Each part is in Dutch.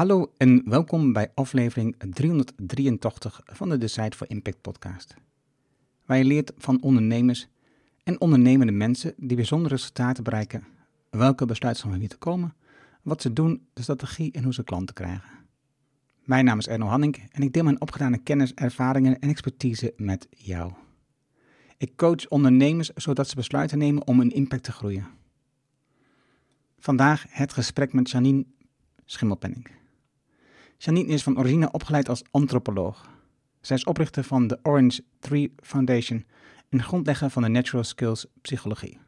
Hallo en welkom bij aflevering 383 van de Decide for Impact podcast. Waar je leert van ondernemers en ondernemende mensen die bijzondere resultaten bereiken, welke besluiten van te komen, wat ze doen, de strategie en hoe ze klanten krijgen. Mijn naam is Erno Hanning en ik deel mijn opgedane kennis, ervaringen en expertise met jou. Ik coach ondernemers zodat ze besluiten nemen om een impact te groeien. Vandaag het gesprek met Janine Schimmelpenning. Janine is van origine opgeleid als antropoloog. Zij is oprichter van de Orange Tree Foundation en grondlegger van de Natural Skills Psychologie.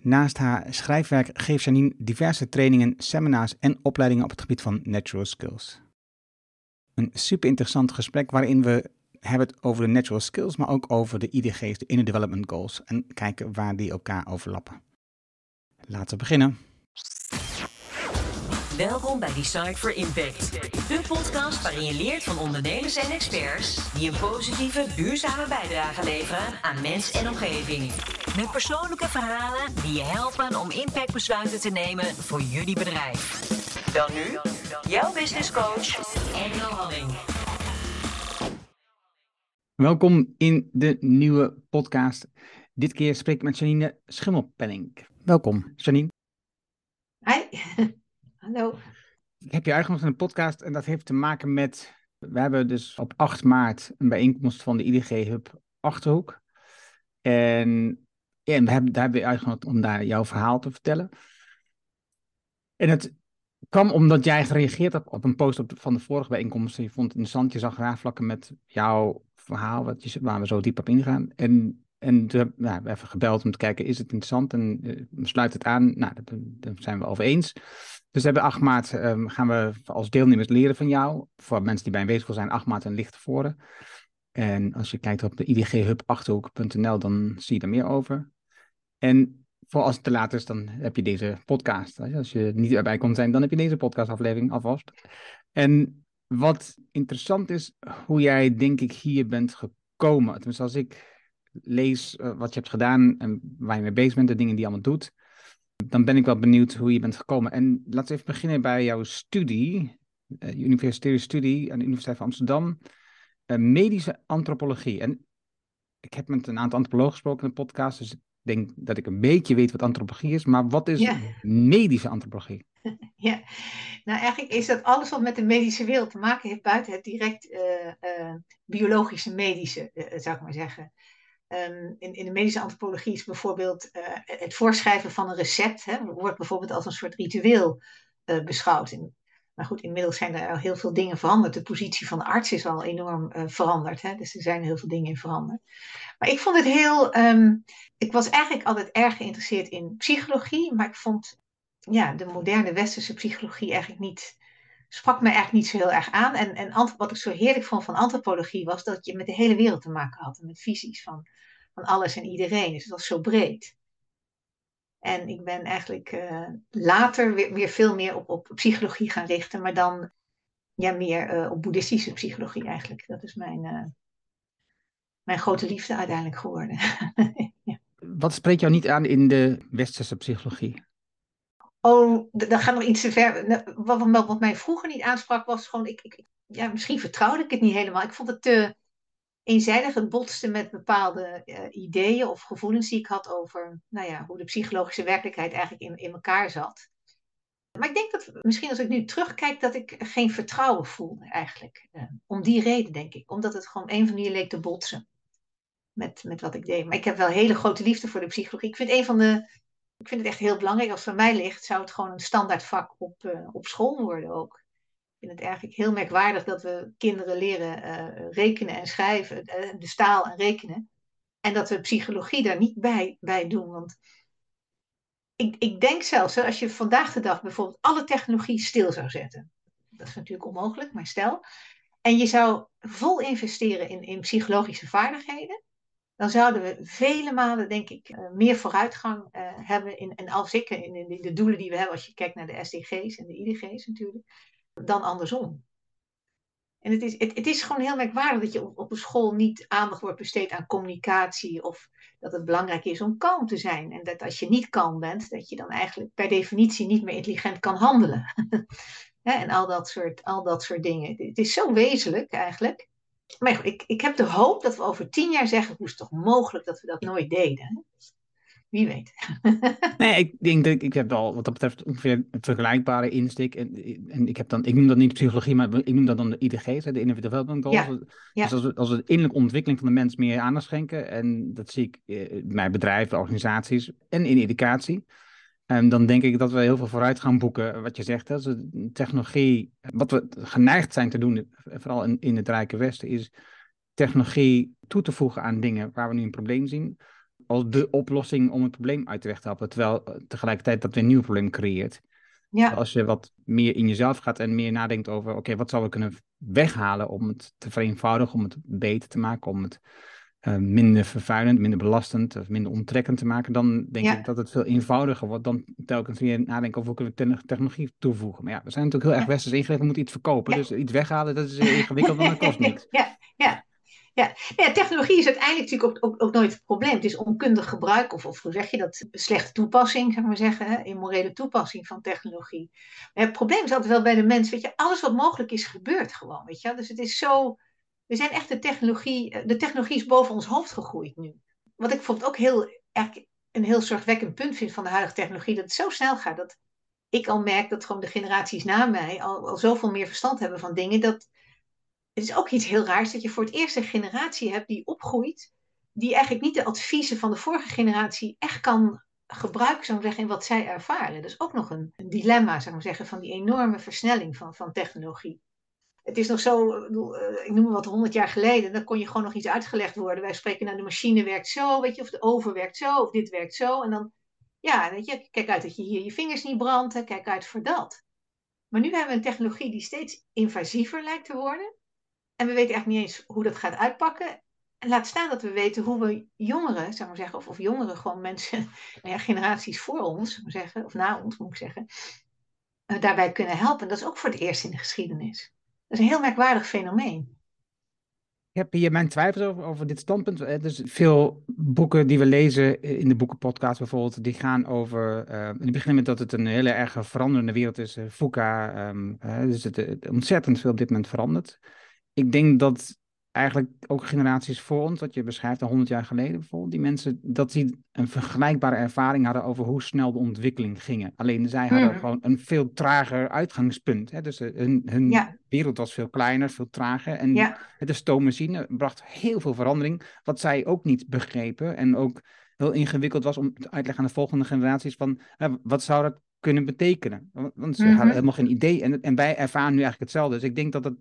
Naast haar schrijfwerk geeft Janine diverse trainingen, seminars en opleidingen op het gebied van natural skills. Een super interessant gesprek waarin we hebben het over de natural skills, maar ook over de IDG's, de Inner Development Goals, en kijken waar die elkaar overlappen. Laten we beginnen. Welkom bij Design for Impact. De podcast waarin je leert van ondernemers en experts die een positieve, duurzame bijdrage leveren aan mens en omgeving. Met persoonlijke verhalen die je helpen om impactbesluiten te nemen voor jullie bedrijf. Dan nu, jouw business coach, Engel Halling. Welkom in de nieuwe podcast. Dit keer spreek ik met Janine Schimmelpenning. Welkom, Janine. Hi. Ik heb je uitgenodigd in een podcast en dat heeft te maken met. We hebben dus op 8 maart een bijeenkomst van de IDG Hub Achterhoek. En, ja, we hebben, daar hebben we uitgenodigd om daar jouw verhaal te vertellen. En het kwam omdat jij gereageerd hebt op een post op van de vorige bijeenkomst. Je vond het interessant, je zag raafvlakken met jouw verhaal, wat je, waar we zo diep op ingaan. En en hebben nou, we even gebeld om te kijken, is het interessant? En uh, sluit het aan? Nou, daar zijn we over eens. Dus we hebben 8 maart um, gaan we als deelnemers leren van jou. Voor mensen die bij een weeschool zijn, 8 maart een licht tevoren. En als je kijkt op de idghubachterhoek.nl, dan zie je er meer over. En voor als het te laat is, dan heb je deze podcast. Als je niet erbij komt zijn, dan heb je deze podcastaflevering alvast. En wat interessant is, hoe jij denk ik hier bent gekomen. Tenminste, als ik lees uh, wat je hebt gedaan en waar je mee bezig bent, de dingen die je allemaal doet, dan ben ik wel benieuwd hoe je bent gekomen. En laten we even beginnen bij jouw studie, uh, universitaire studie aan de Universiteit van Amsterdam, uh, medische antropologie. En ik heb met een aantal antropologen gesproken in de podcast, dus ik denk dat ik een beetje weet wat antropologie is, maar wat is ja. medische antropologie? Ja, nou eigenlijk is dat alles wat met de medische wereld te maken heeft buiten het direct biologische medische, zou ik maar zeggen. Um, in, in, de medische antropologie is bijvoorbeeld uh, het voorschrijven van een recept, hè, wordt bijvoorbeeld als een soort ritueel uh, beschouwd. Maar goed, inmiddels zijn er al heel veel dingen veranderd. De positie van de arts is al enorm uh, veranderd. Hè, dus er zijn heel veel dingen in veranderd. Maar ik vond het heel. Um, ik was eigenlijk altijd erg geïnteresseerd in psychologie, maar ik vond ja, de moderne westerse psychologie eigenlijk niet sprak me eigenlijk niet zo heel erg aan. En, en wat ik zo heerlijk vond van antropologie was dat je met de hele wereld te maken had. Met visies van, van alles en iedereen. Dus het was zo breed. En ik ben eigenlijk uh, later weer, weer, veel meer op, op psychologie gaan richten. Maar dan ja, meer uh, op boeddhistische psychologie eigenlijk. Dat is mijn, uh, mijn grote liefde uiteindelijk geworden. ja. Wat spreekt jou niet aan in de westerse psychologie? Oh, dat gaat nog iets te ver. Nou, wat, wat, mij vroeger niet aansprak was gewoon, ik, ik, ja, misschien vertrouwde ik het niet helemaal. Ik vond het te eenzijdig. Het botste met bepaalde uh, ideeën of gevoelens die ik had over nou ja, hoe de psychologische werkelijkheid eigenlijk in, in elkaar zat. Maar ik denk dat misschien als ik nu terugkijk, dat ik geen vertrouwen voelde eigenlijk. Uh, om die reden, denk ik. Omdat het gewoon een van die leek te botsen met, met wat ik deed. Maar ik heb wel hele grote liefde voor de psychologie. Ik vind een van de ik vind het echt heel belangrijk. Als het van mij ligt, zou het gewoon een standaard vak op, uh, op school worden ook. Ik vind het eigenlijk heel merkwaardig dat we kinderen leren uh, rekenen en schrijven, uh, dus taal en rekenen. En dat we psychologie daar niet bij, bij doen. Want ik, ik denk zelfs, hè, als je vandaag de dag bijvoorbeeld alle technologie stil zou zetten. Dat is natuurlijk onmogelijk, maar stel. En je zou vol investeren in, in psychologische vaardigheden dan zouden we vele malen, denk ik, uh, meer vooruitgang hebben. In, en al zeker in, in, de doelen die we hebben, als je kijkt naar de SDG's en de IDG's natuurlijk, dan andersom. En het is, het, het is gewoon heel merkwaardig dat je op, een school niet aandacht wordt besteed aan communicatie. Of dat het belangrijk is om kalm te zijn. En dat als je niet kalm bent, dat je dan eigenlijk per definitie niet meer intelligent kan handelen. En al dat, soort, al dat soort dingen. Het is zo wezenlijk eigenlijk. Maar ik, ik heb de hoop dat we over tien jaar zeggen: hoe is het toch mogelijk dat we dat nooit deden? Wie weet. nee, ik denk dat ik heb wel wat dat betreft ongeveer een vergelijkbare insteek. En, en ik heb dan, ik noem dat niet psychologie, maar ik noem dat dan de IDG's, de Innovative Development Goals. Ja, Dus als we, als we de innerlijke ontwikkeling van de mens meer aandacht schenken, en dat zie ik in mijn bedrijven, organisaties en in educatie. En dan denk ik dat we heel veel vooruit gaan boeken. Wat je zegt, hè, technologie, wat we geneigd zijn te doen, vooral in, in het Rijke Westen, is technologie toe te voegen aan dingen waar we nu een probleem zien als de oplossing om het probleem uit de weg te helpen. Terwijl eh, tegelijkertijd dat weer een nieuw probleem creëert. Ja. Als je wat meer in jezelf gaat en meer nadenkt over, oké, wat zouden we kunnen weghalen om het te vereenvoudigen, om het beter te maken, om het uh, minder vervuilend, minder belastend of minder onttrekkend te maken, dan denk ik dat het veel eenvoudiger wordt dan telkens weer nadenken over hoe kunnen we technologie toevoegen. Maar ja, we zijn natuurlijk heel erg westers ingericht, we moeten iets verkopen, dus iets weghalen, dat is ingewikkeld, want dat kost niks. Ja, ja. Ja. ja, technologie is uiteindelijk natuurlijk ook, nooit het probleem. Het is onkundig gebruik, of, of hoe zeg je dat, slechte toepassing, zeg maar zeggen, hè? immorele toepassing van technologie. Maar het probleem is altijd wel bij de mens, weet je, alles wat mogelijk is, gebeurt gewoon, weet je. Dus het is zo, we zijn echt de technologie, de technologie is boven ons hoofd gegroeid nu. Wat ik bijvoorbeeld ook heel, een heel zorgwekkend punt vind van de huidige technologie, dat het zo snel gaat, dat ik al merk dat gewoon de generaties na mij al, al zoveel meer verstand hebben van dingen, dat het is ook iets heel raars dat je voor het eerst een generatie hebt die opgroeit, die eigenlijk niet de adviezen van de vorige generatie echt kan gebruiken, zou ik zeggen, in wat zij ervaren. Dus ook nog een, dilemma, zou ik zeggen, van die enorme versnelling van, van technologie. Het is nog zo, ik noem maar wat, honderd jaar geleden, dan kon je gewoon nog iets uitgelegd worden. Wij spreken, nou de machine werkt zo, weet je, of de oven werkt zo, of dit werkt zo. En dan, ja, weet je, kijk uit dat je hier je vingers niet brandt, kijk uit voor dat. Maar nu hebben we een technologie die steeds invasiever lijkt te worden. En we weten eigenlijk niet eens hoe dat gaat uitpakken. En laat staan dat we weten hoe we jongeren, zou maar zeggen, of, of jongeren, gewoon mensen, nou ja, generaties voor ons, zou maar zeggen, of na ons moet ik zeggen, uh, daarbij kunnen helpen. Dat is ook voor het eerst in de geschiedenis. Dat is een heel merkwaardig fenomeen. Ik heb hier mijn twijfels over, dit standpunt. Er dus veel boeken die we lezen in de boekenpodcast bijvoorbeeld, die gaan over. Uh, die beginnen met dat het een hele erg veranderende wereld is. Um, uh, dus het, het, ontzettend veel op dit moment verandert ik denk dat eigenlijk ook generaties voor ons, wat je beschrijft, al 100 jaar geleden bijvoorbeeld, die mensen, dat die een vergelijkbare ervaring hadden over hoe snel de ontwikkeling ging. Alleen zij hadden hmm. gewoon een veel trager uitgangspunt. Hè? Dus hun, hun wereld was veel kleiner, veel trager. En de stoommachine bracht heel veel verandering, wat zij ook niet begrepen. En ook heel ingewikkeld was om te uitleggen aan de volgende generaties van, wat zou dat kunnen betekenen? Want ze hadden mhm. helemaal geen idee. En, en wij ervaren nu eigenlijk hetzelfde. Dus ik denk dat het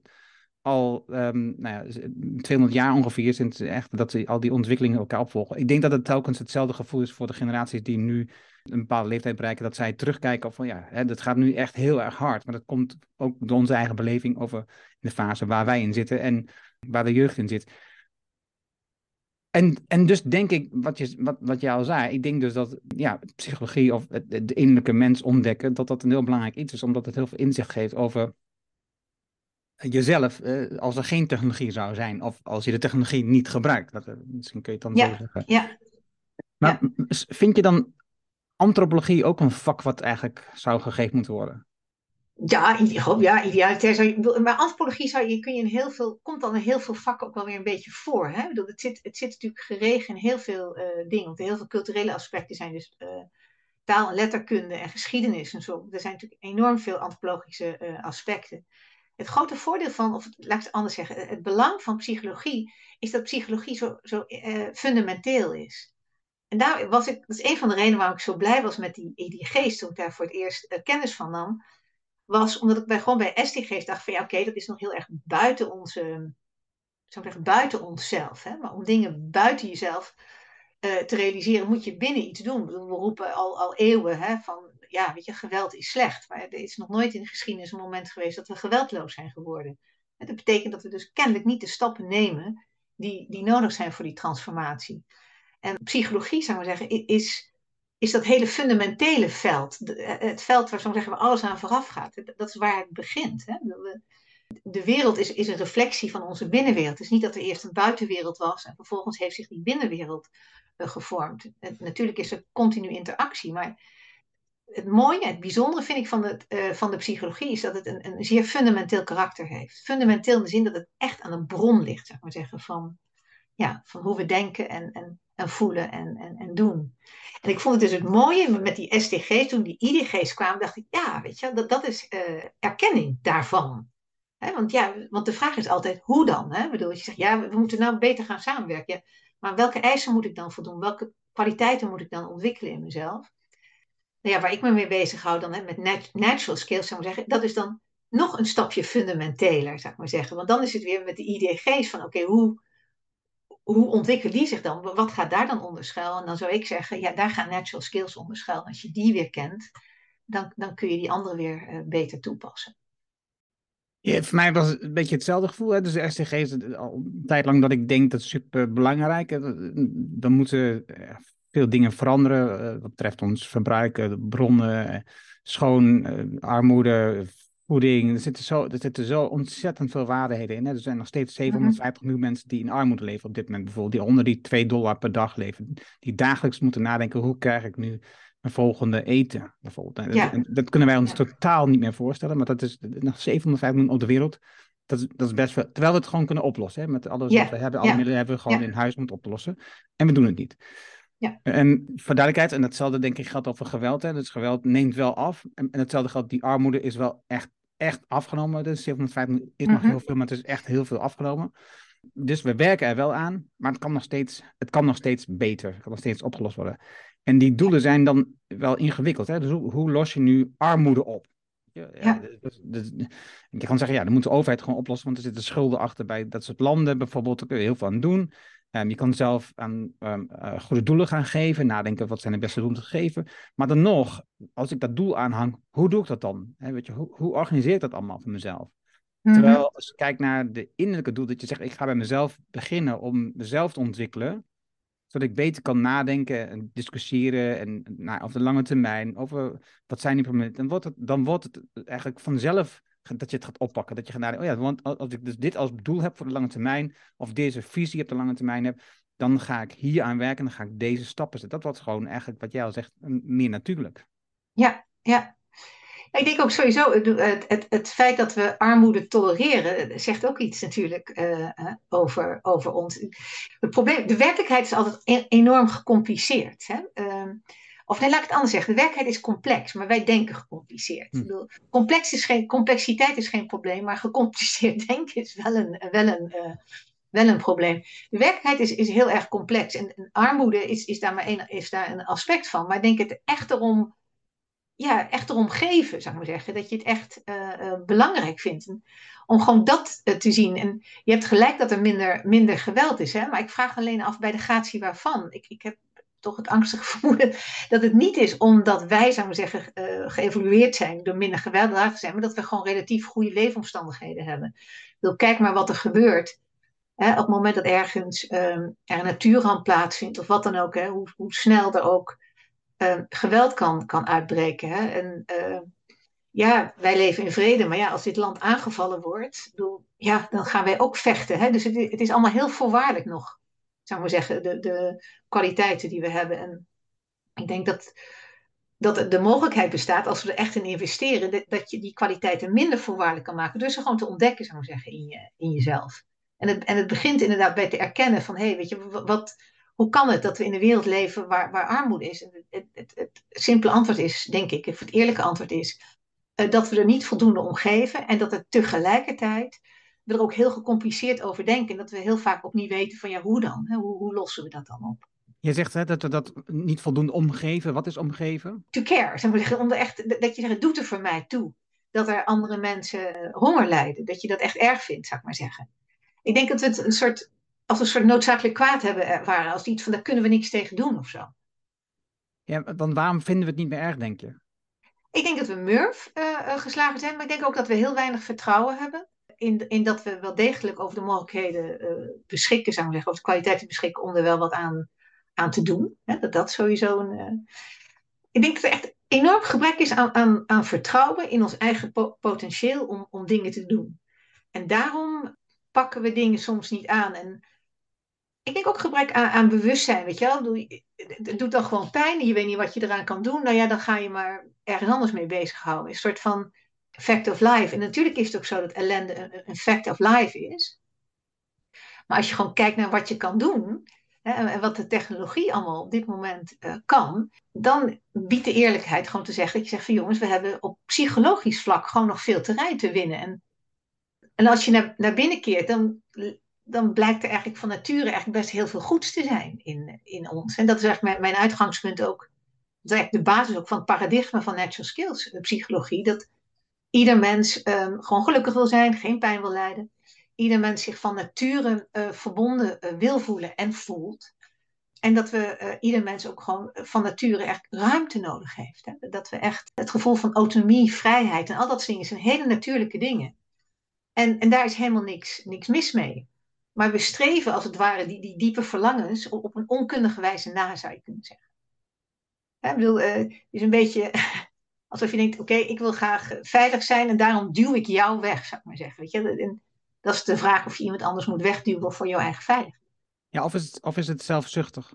al um, nou ja, 200 jaar ongeveer sinds echt dat ze al die ontwikkelingen elkaar opvolgen. Ik denk dat het telkens hetzelfde gevoel is voor de generaties die nu een bepaalde leeftijd bereiken, dat zij terugkijken van ja, hè, dat gaat nu echt heel erg hard. Maar dat komt ook door onze eigen beleving over de fase waar wij in zitten en waar de jeugd in zit. En, en dus denk ik, wat, je, wat, wat jij al zei, ik denk dus dat ja, psychologie of de innerlijke mens ontdekken, dat dat een heel belangrijk iets is, omdat het heel veel inzicht geeft over jezelf, uh, als er geen technologie zou zijn, of als je de technologie niet gebruikt. Dat, uh, misschien kun je het dan ja, zo zeggen. Ja. Maar vind je dan antropologie ook een vak wat eigenlijk zou gegeven moeten worden? Ja, ja idealiter maar antropologie zou je, kun je in heel veel, komt dan in heel veel vakken ook wel weer een beetje voor. Hè? Bedoel, het, zit, het zit natuurlijk geregen in heel veel uh, dingen. Want heel veel culturele aspecten zijn dus taal en letterkunde en geschiedenis en zo. Er zijn natuurlijk enorm veel antropologische aspecten. Het grote voordeel van, of laat ik het anders zeggen, het belang van psychologie is dat psychologie zo, zo uh, fundamenteel is. En daar was ik, dat is een van de redenen waarom ik zo blij was met die EDG's toen ik daar voor het eerst uh, kennis van nam, was omdat ik bij, gewoon bij SDG's dacht van ja oké, dat is nog heel erg buiten onze, zou ik zeggen, buiten onszelf. Hè? Maar om dingen buiten jezelf uh, te realiseren moet je binnen iets doen. We roepen al, al eeuwen hè, van ja, weet je, geweld is slecht. Maar er is nog nooit in de geschiedenis een moment geweest dat we geweldloos zijn geworden. En dat betekent dat we dus kennelijk niet de stappen nemen die, die nodig zijn voor die transformatie. En psychologie, zou ik maar zeggen, is, is dat hele fundamentele veld. Het veld waar, zo zeggen, waar alles aan vooraf gaat. Dat is waar het begint. Hè? De wereld is, is een reflectie van onze binnenwereld. Het is niet dat er eerst een buitenwereld was en vervolgens heeft zich die binnenwereld uh, gevormd. natuurlijk is er continu interactie, maar het mooie, het bijzondere vind ik van, uh, van de psychologie is dat het een, een zeer fundamenteel karakter heeft. Fundamenteel in de zin dat het echt aan een bron ligt, zeg maar zeggen, van, ja, van hoe we denken en, en, en voelen en, en, en doen. En ik vond het dus het mooie met die SDG's, toen die IDG's kwamen, dacht ik, ja, weet je, dat, dat is uh, erkenning daarvan. Want, ja, want de vraag is altijd, hoe dan? Hè? Ik bedoel, je ja, we moeten nou beter gaan samenwerken. Ja, maar welke eisen moet ik dan voldoen? Welke kwaliteiten moet ik dan ontwikkelen in mezelf? Nou ja, waar ik me mee bezig hou dan hè, met natural skills, zou ik zeggen, dat is dan nog een stapje fundamenteler, zou ik maar zeggen. Want dan is het weer met de IDG's van, oké, hoe, hoe ontwikkelen die zich dan? Wat gaat daar dan onder schuil? En dan zou ik zeggen, ja, daar gaan natural skills onder schuil. Als je die weer kent, dan, dan kun je die andere weer uh, beter toepassen. Voor mij was het een beetje hetzelfde gevoel. Hè? Dus de SDG is al een tijd lang dat ik denk dat is super belangrijk. Dan moeten veel dingen veranderen uh, wat betreft ons verbruik, bronnen, schoon, uh, armoede, voeding. Er zitten, zo, er zitten zo ontzettend veel waardigheden in. Hè? Er zijn nog steeds 750 miljoen mensen die in armoede leven op dit moment bijvoorbeeld. Die onder die 2 dollar per dag leven. Die dagelijks moeten nadenken, hoe krijg ik nu mijn volgende eten? Bijvoorbeeld. Ja. Dat, dat, kunnen wij ons totaal niet meer voorstellen. Maar dat is nog 750 miljoen op de wereld. Dat is, dat is best veel. Terwijl we het gewoon kunnen oplossen. Hè? Met alles wat we hebben, alle middelen hebben we gewoon in huis moeten oplossen. En we doen het niet. Ja. En voor duidelijkheid, en hetzelfde denk ik geldt over geweld. Hè. Dus geweld neemt wel af. En, en hetzelfde geldt, die armoede is wel echt, echt afgenomen. Dus 750 is nog mhm. heel veel, maar het is echt heel veel afgenomen. Dus we werken er wel aan, maar het kan nog steeds, het kan nog steeds beter. Het kan nog steeds opgelost worden. En die doelen zijn dan wel ingewikkeld. Hè? Dus hoe, hoe los je nu armoede op? Ja, ja. Dus, dus, je kan zeggen, ja, dan moet de overheid gewoon oplossen, want er zitten schulden achter bij dat soort landen bijvoorbeeld. Daar kun je heel veel aan doen. Um, je kan zelf aan um, uh, goede doelen gaan geven, nadenken wat zijn de beste doelen te geven. Maar dan nog, als ik dat doel aanhang, hoe doe ik dat dan? He, weet je, hoe, hoe organiseer ik dat allemaal voor mezelf? Mhm. Terwijl als je kijkt naar de innerlijke doel, dat je zegt, ik ga bij mezelf beginnen om mezelf te ontwikkelen, zodat ik beter kan nadenken en discussiëren en nou, over de lange termijn, over wat zijn die problemen, dan wordt het, dan wordt het eigenlijk vanzelf dat je het gaat oppakken. Dat je gaat nadenken, oh ja, want als ik dus dit als doel heb voor de lange termijn, of deze visie op de lange termijn heb, dan ga ik hier aan werken en dan ga ik deze stappen zetten. Dat wordt gewoon eigenlijk, wat jij al zegt, meer natuurlijk. Ja, ja. Ik denk ook sowieso, het, het, het feit dat we armoede tolereren, zegt ook iets natuurlijk uh, over, over ons. Het probleem, de werkelijkheid is altijd e-, enorm gecompliceerd. Hè? Uh, of nee, laat ik het anders zeggen. De werkelijkheid is complex, maar wij denken gecompliceerd. Hm. Ik bedoel, complex is geen, complexiteit is geen probleem, maar gecompliceerd denken is wel een, wel een, uh, wel een probleem. De werkelijkheid is, is heel erg complex. En, armoede is, is, daar maar een, is daar een aspect van. Maar ik denk het echt erom, ja, echt erom geven, zou ik maar zeggen. Dat je het echt uh, uh, belangrijk vindt. om gewoon dat te zien. En je hebt gelijk dat er minder, minder geweld is. Hè? Maar ik vraag alleen af bij de gratie waarvan. Ik, ik heb toch het angstige vermoeden dat het niet is omdat wij, zou we zeggen, uh, geëvolueerd zijn door minder gewelddadig te zijn, maar dat we gewoon relatief goede leefomstandigheden hebben. Ik kijk maar wat er gebeurt. Hè, op het moment dat ergens um, er een natuurramp plaatsvindt, of wat dan ook, hè, hoe, hoe, snel er ook um, geweld kan, kan uitbreken. Hè. En uh, ja, wij leven in vrede, maar ja, als dit land aangevallen wordt, bedoel, ja, dan gaan wij ook vechten. Hè. Dus het, het is allemaal heel voorwaardelijk nog zou maar zeggen, de, de kwaliteiten die we hebben. En ik denk dat, dat de mogelijkheid bestaat, als we er echt in investeren, dat, je die kwaliteiten minder voorwaardelijk kan maken. Dus ze gewoon te ontdekken, zou ik zeggen, in, je, in jezelf. En het, en het begint inderdaad bij te erkennen van, hé, hey, weet je, wat, hoe kan het dat we in een wereld leven waar, waar armoede is? Het, het, het, het simpele antwoord is, denk ik, het eerlijke antwoord is, uh, dat we er niet voldoende om geven en dat het tegelijkertijd we er ook heel gecompliceerd over denken. En dat we heel vaak ook niet weten van ja, hoe dan? Hoe, hoe lossen we dat dan op? Je zegt hè, dat we dat niet voldoende omgeven. Wat is omgeven? To care. Zeg om echt, dat je zegt, doet er voor mij toe. Dat er andere mensen eh, honger lijden. Dat je dat echt erg vindt, zou ik maar zeggen. Ik denk dat we het een soort, als een soort noodzakelijk kwaad hebben ervaren. Als iets van, daar kunnen we niks tegen doen of zo. Ja, want waarom vinden we het niet meer erg, denk je? Ik denk dat we Murph uh, geslagen zijn, maar ik denk ook dat we heel weinig vertrouwen hebben in, in dat we wel degelijk over de mogelijkheden uh, beschikken, zou ik zeggen, over de kwaliteiten beschikken om er wel wat aan, aan te doen. Hè? Dat dat sowieso een. Uh... ik denk dat er echt enorm gebrek is aan, aan, aan vertrouwen in ons eigen po potentieel om, om dingen te doen. En daarom pakken we dingen soms niet aan. En ik denk ook gebrek aan, aan bewustzijn, weet je wel. Het doet dan gewoon pijn je weet niet wat je eraan kan doen. Nou ja, dan ga je maar ergens anders mee bezighouden. Een soort van fact of life. En natuurlijk is het ook zo dat ellende een, een fact of life is. Maar als je gewoon kijkt naar wat je kan doen, en wat de technologie allemaal op dit moment uh, kan, dan biedt de eerlijkheid gewoon te zeggen dat je zegt van jongens, we hebben op psychologisch vlak gewoon nog veel terrein te winnen. En, en als je naar, naar binnen keert, dan, dan blijkt er eigenlijk van nature eigenlijk best heel veel goeds te zijn in, in ons. En dat is eigenlijk mijn, mijn uitgangspunt ook. Dat is eigenlijk de basis ook van het paradigma van natural skills eh, psychologie. Dat ieder mens um, gewoon gelukkig wil zijn, geen pijn wil lijden ieder mens zich van nature uh, verbonden uh, wil voelen en voelt. En dat we uh, ieder mens ook gewoon van nature echt ruimte nodig heeft. Hè? Dat we echt het gevoel van autonomie, vrijheid en al dat dingen zijn hele natuurlijke dingen. En, en daar is helemaal niks, niks mis mee. Maar we streven als het ware die, die diepe verlangens op, op een onkundige wijze na, zou je kunnen zeggen. Hè, ik bedoel, het is een beetje alsof je denkt, oké, okay, ik wil graag veilig zijn en daarom duw ik jou weg, zou ik maar zeggen. Weet je? En, dat is de vraag of je iemand anders moet wegduwen voor jouw eigen veiligheid. Ja, of is het, of is het zelfzuchtig?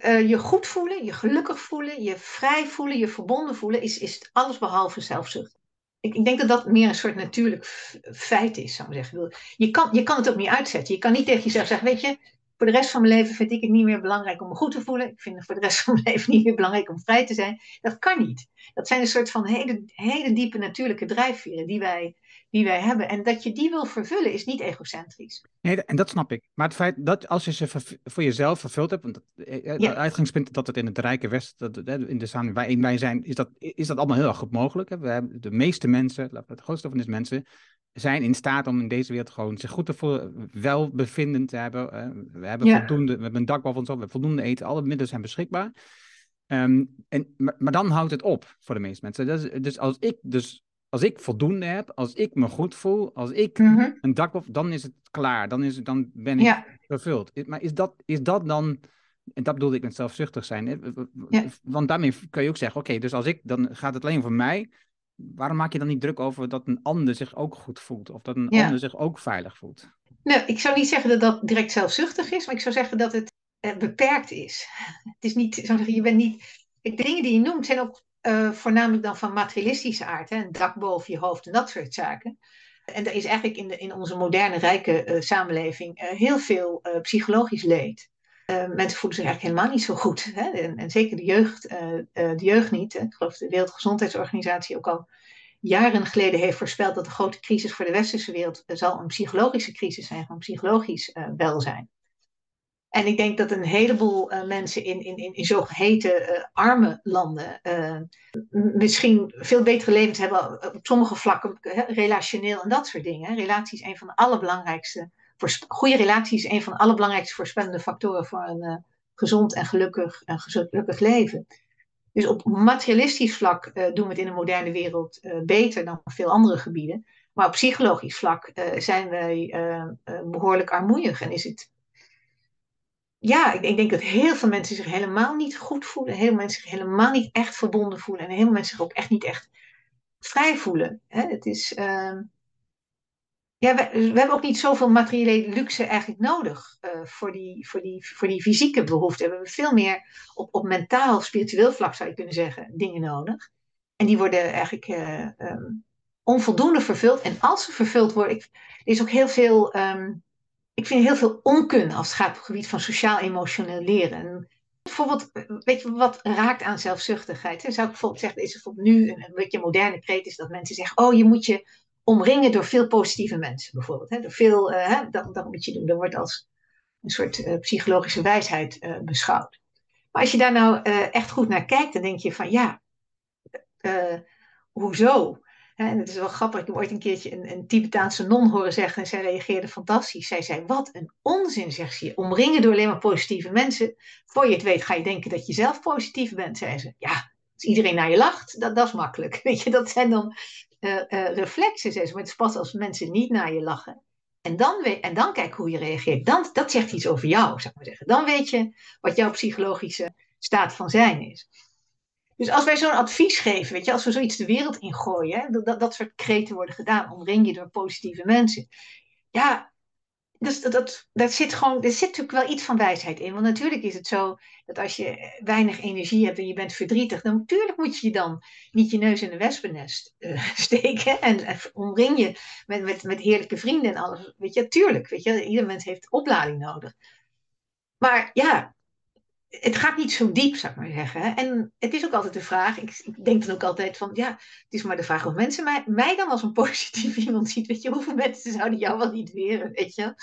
Uh, je goed voelen, je gelukkig voelen, je vrij voelen, je verbonden voelen, is, is alles behalve zelfzucht. Ik, ik, denk dat dat meer een soort natuurlijk feit is, zou ik zeggen. Je kan, je kan het ook niet uitzetten. Je kan niet tegen jezelf zeggen, weet je, voor de rest van mijn leven vind ik het niet meer belangrijk om me goed te voelen. Ik vind het voor de rest van mijn leven niet meer belangrijk om vrij te zijn. Dat kan niet. Dat zijn een soort van hele, hele diepe natuurlijke drijfveren die wij, die wij hebben. En dat je die wil vervullen is niet egocentrisch. Nee, en dat snap ik. Maar het feit dat als je ze voor jezelf vervuld hebt, want het eh, eh, ja. uitgangspunt dat het in het Rijke West, dat, in de samenleving wij zijn, is dat, is dat allemaal heel erg goed mogelijk. Hè? We hebben de meeste mensen, het grootste van de mensen, zijn in staat om in deze wereld gewoon zich goed te voelen, welbevinden te hebben. we hebben voldoende, we hebben een dak boven ons op, we hebben voldoende eten, alle middelen zijn beschikbaar. Um, en, maar, maar, dan houdt het op voor de meeste mensen. Dus, dus als ik dus als ik voldoende heb, als ik me goed voel, als ik mhm. een dak op, dan is het klaar. Dan, is het, dan ben ik vervuld. Maar is dat, is dat dan, en dat bedoelde ik met zelfzuchtig zijn. Ja. Want daarmee kun je ook zeggen, oké, dus als ik, dan gaat het alleen voor mij waarom maak je dan niet druk over dat een ander zich ook goed voelt? Of dat een ander zich ook veilig voelt? Nou, ik zou niet zeggen dat dat direct zelfzuchtig is, maar ik zou zeggen dat het eh, beperkt is. Het is niet, zeggen, je bent niet. De dingen die je noemt zijn ook uh, voornamelijk dan van materialistische aard, hè? een dak boven je hoofd en dat soort zaken. En er is eigenlijk in, de, in onze moderne, rijke uh, samenleving uh, heel veel psychologisch leed. Mensen voelen zich eigenlijk helemaal niet zo goed. Hè? En, en, zeker de jeugd, de jeugd niet. Hè? Ik geloof de Wereldgezondheidsorganisatie ook al jaren geleden heeft voorspeld dat de grote crisis voor de westerse wereld zal een psychologische crisis zijn, van psychologisch welzijn. En ik denk dat een heleboel mensen in, in, in, in zogeheten arme landen misschien veel betere levens hebben op sommige vlakken, relationeel en dat soort dingen. Relatie is een van de allerbelangrijkste, goede relatie is een van de allerbelangrijkste voorspellende factoren voor een gezond en gelukkig, en gelukkig leven. Dus op materialistisch vlak doen we het in de moderne wereld beter dan veel andere gebieden. Maar op psychologisch vlak zijn wij behoorlijk armoeig en is het ja, ik, ik, denk dat heel veel mensen zich helemaal niet goed voelen. Heel veel mensen zich helemaal niet echt verbonden voelen. En heel veel mensen zich ook echt niet echt vrij voelen. Hè? Het is, uh... ja, we, hebben ook niet zoveel materiële luxe eigenlijk nodig uh, voor, die, voor, die, voor die fysieke behoeften. We hebben veel meer op, op mentaal, spiritueel vlak zou je kunnen zeggen, dingen nodig. En die worden eigenlijk uh, um, onvoldoende vervuld. En als ze vervuld worden, ik, er is ook heel veel... Um, ik vind heel veel onkunde als het gaat op het gebied van sociaal-emotioneel leren. En bijvoorbeeld, weet je wat raakt aan zelfzuchtigheid? Dan zou ik bijvoorbeeld zeggen, is bijvoorbeeld nu een, een beetje moderne kreet is dat mensen zeggen, oh je moet je omringen door veel positieve mensen bijvoorbeeld. Hè? Veel, hè? Dat, moet je doen. Dat wordt als een soort uh, psychologische wijsheid uh, beschouwd. Maar als je daar nou echt goed naar kijkt, dan denk je van ja, hoezo? En het is wel grappig, ik heb ooit een keertje een, een Tibetaanse non horen zeggen en zij reageerde fantastisch. Zij zei, wat een onzin, zegt ze. Omringen door alleen maar positieve mensen. Voor je het weet ga je denken dat je zelf positief bent, zei ze. Ja, als iedereen naar je lacht, dat, dat is makkelijk. Weet je, dat zijn dan uh, uh, ze. Maar het is pas als mensen niet naar je lachen. En dan, en dan kijk hoe je reageert. Dan, dat zegt iets over jou, zou ik maar zeggen. Dan weet je wat jouw psychologische staat van zijn is. Dus als wij zo'n advies geven, weet je, als we zoiets de wereld ingooien, dat, dat soort kreten worden gedaan, omring je door positieve mensen. Ja, dus dat, dat, dat zit gewoon, er zit natuurlijk wel iets van wijsheid in. Want natuurlijk is het zo dat als je weinig energie hebt en je bent verdrietig, dan natuurlijk moet je dan niet je neus in een wespennest uh, steken. En, en omring je met, met, met heerlijke vrienden en alles. Weet je, tuurlijk. Weet je, ieder mens heeft oplading nodig. Maar ja, het gaat niet zo diep, zou ik maar zeggen. En het is ook altijd de vraag, ik, denk dan ook altijd van, ja, het is maar de vraag of mensen mij, mij dan als een positief iemand ziet. Weet je, hoeveel mensen zouden jou wel niet weren, weet je?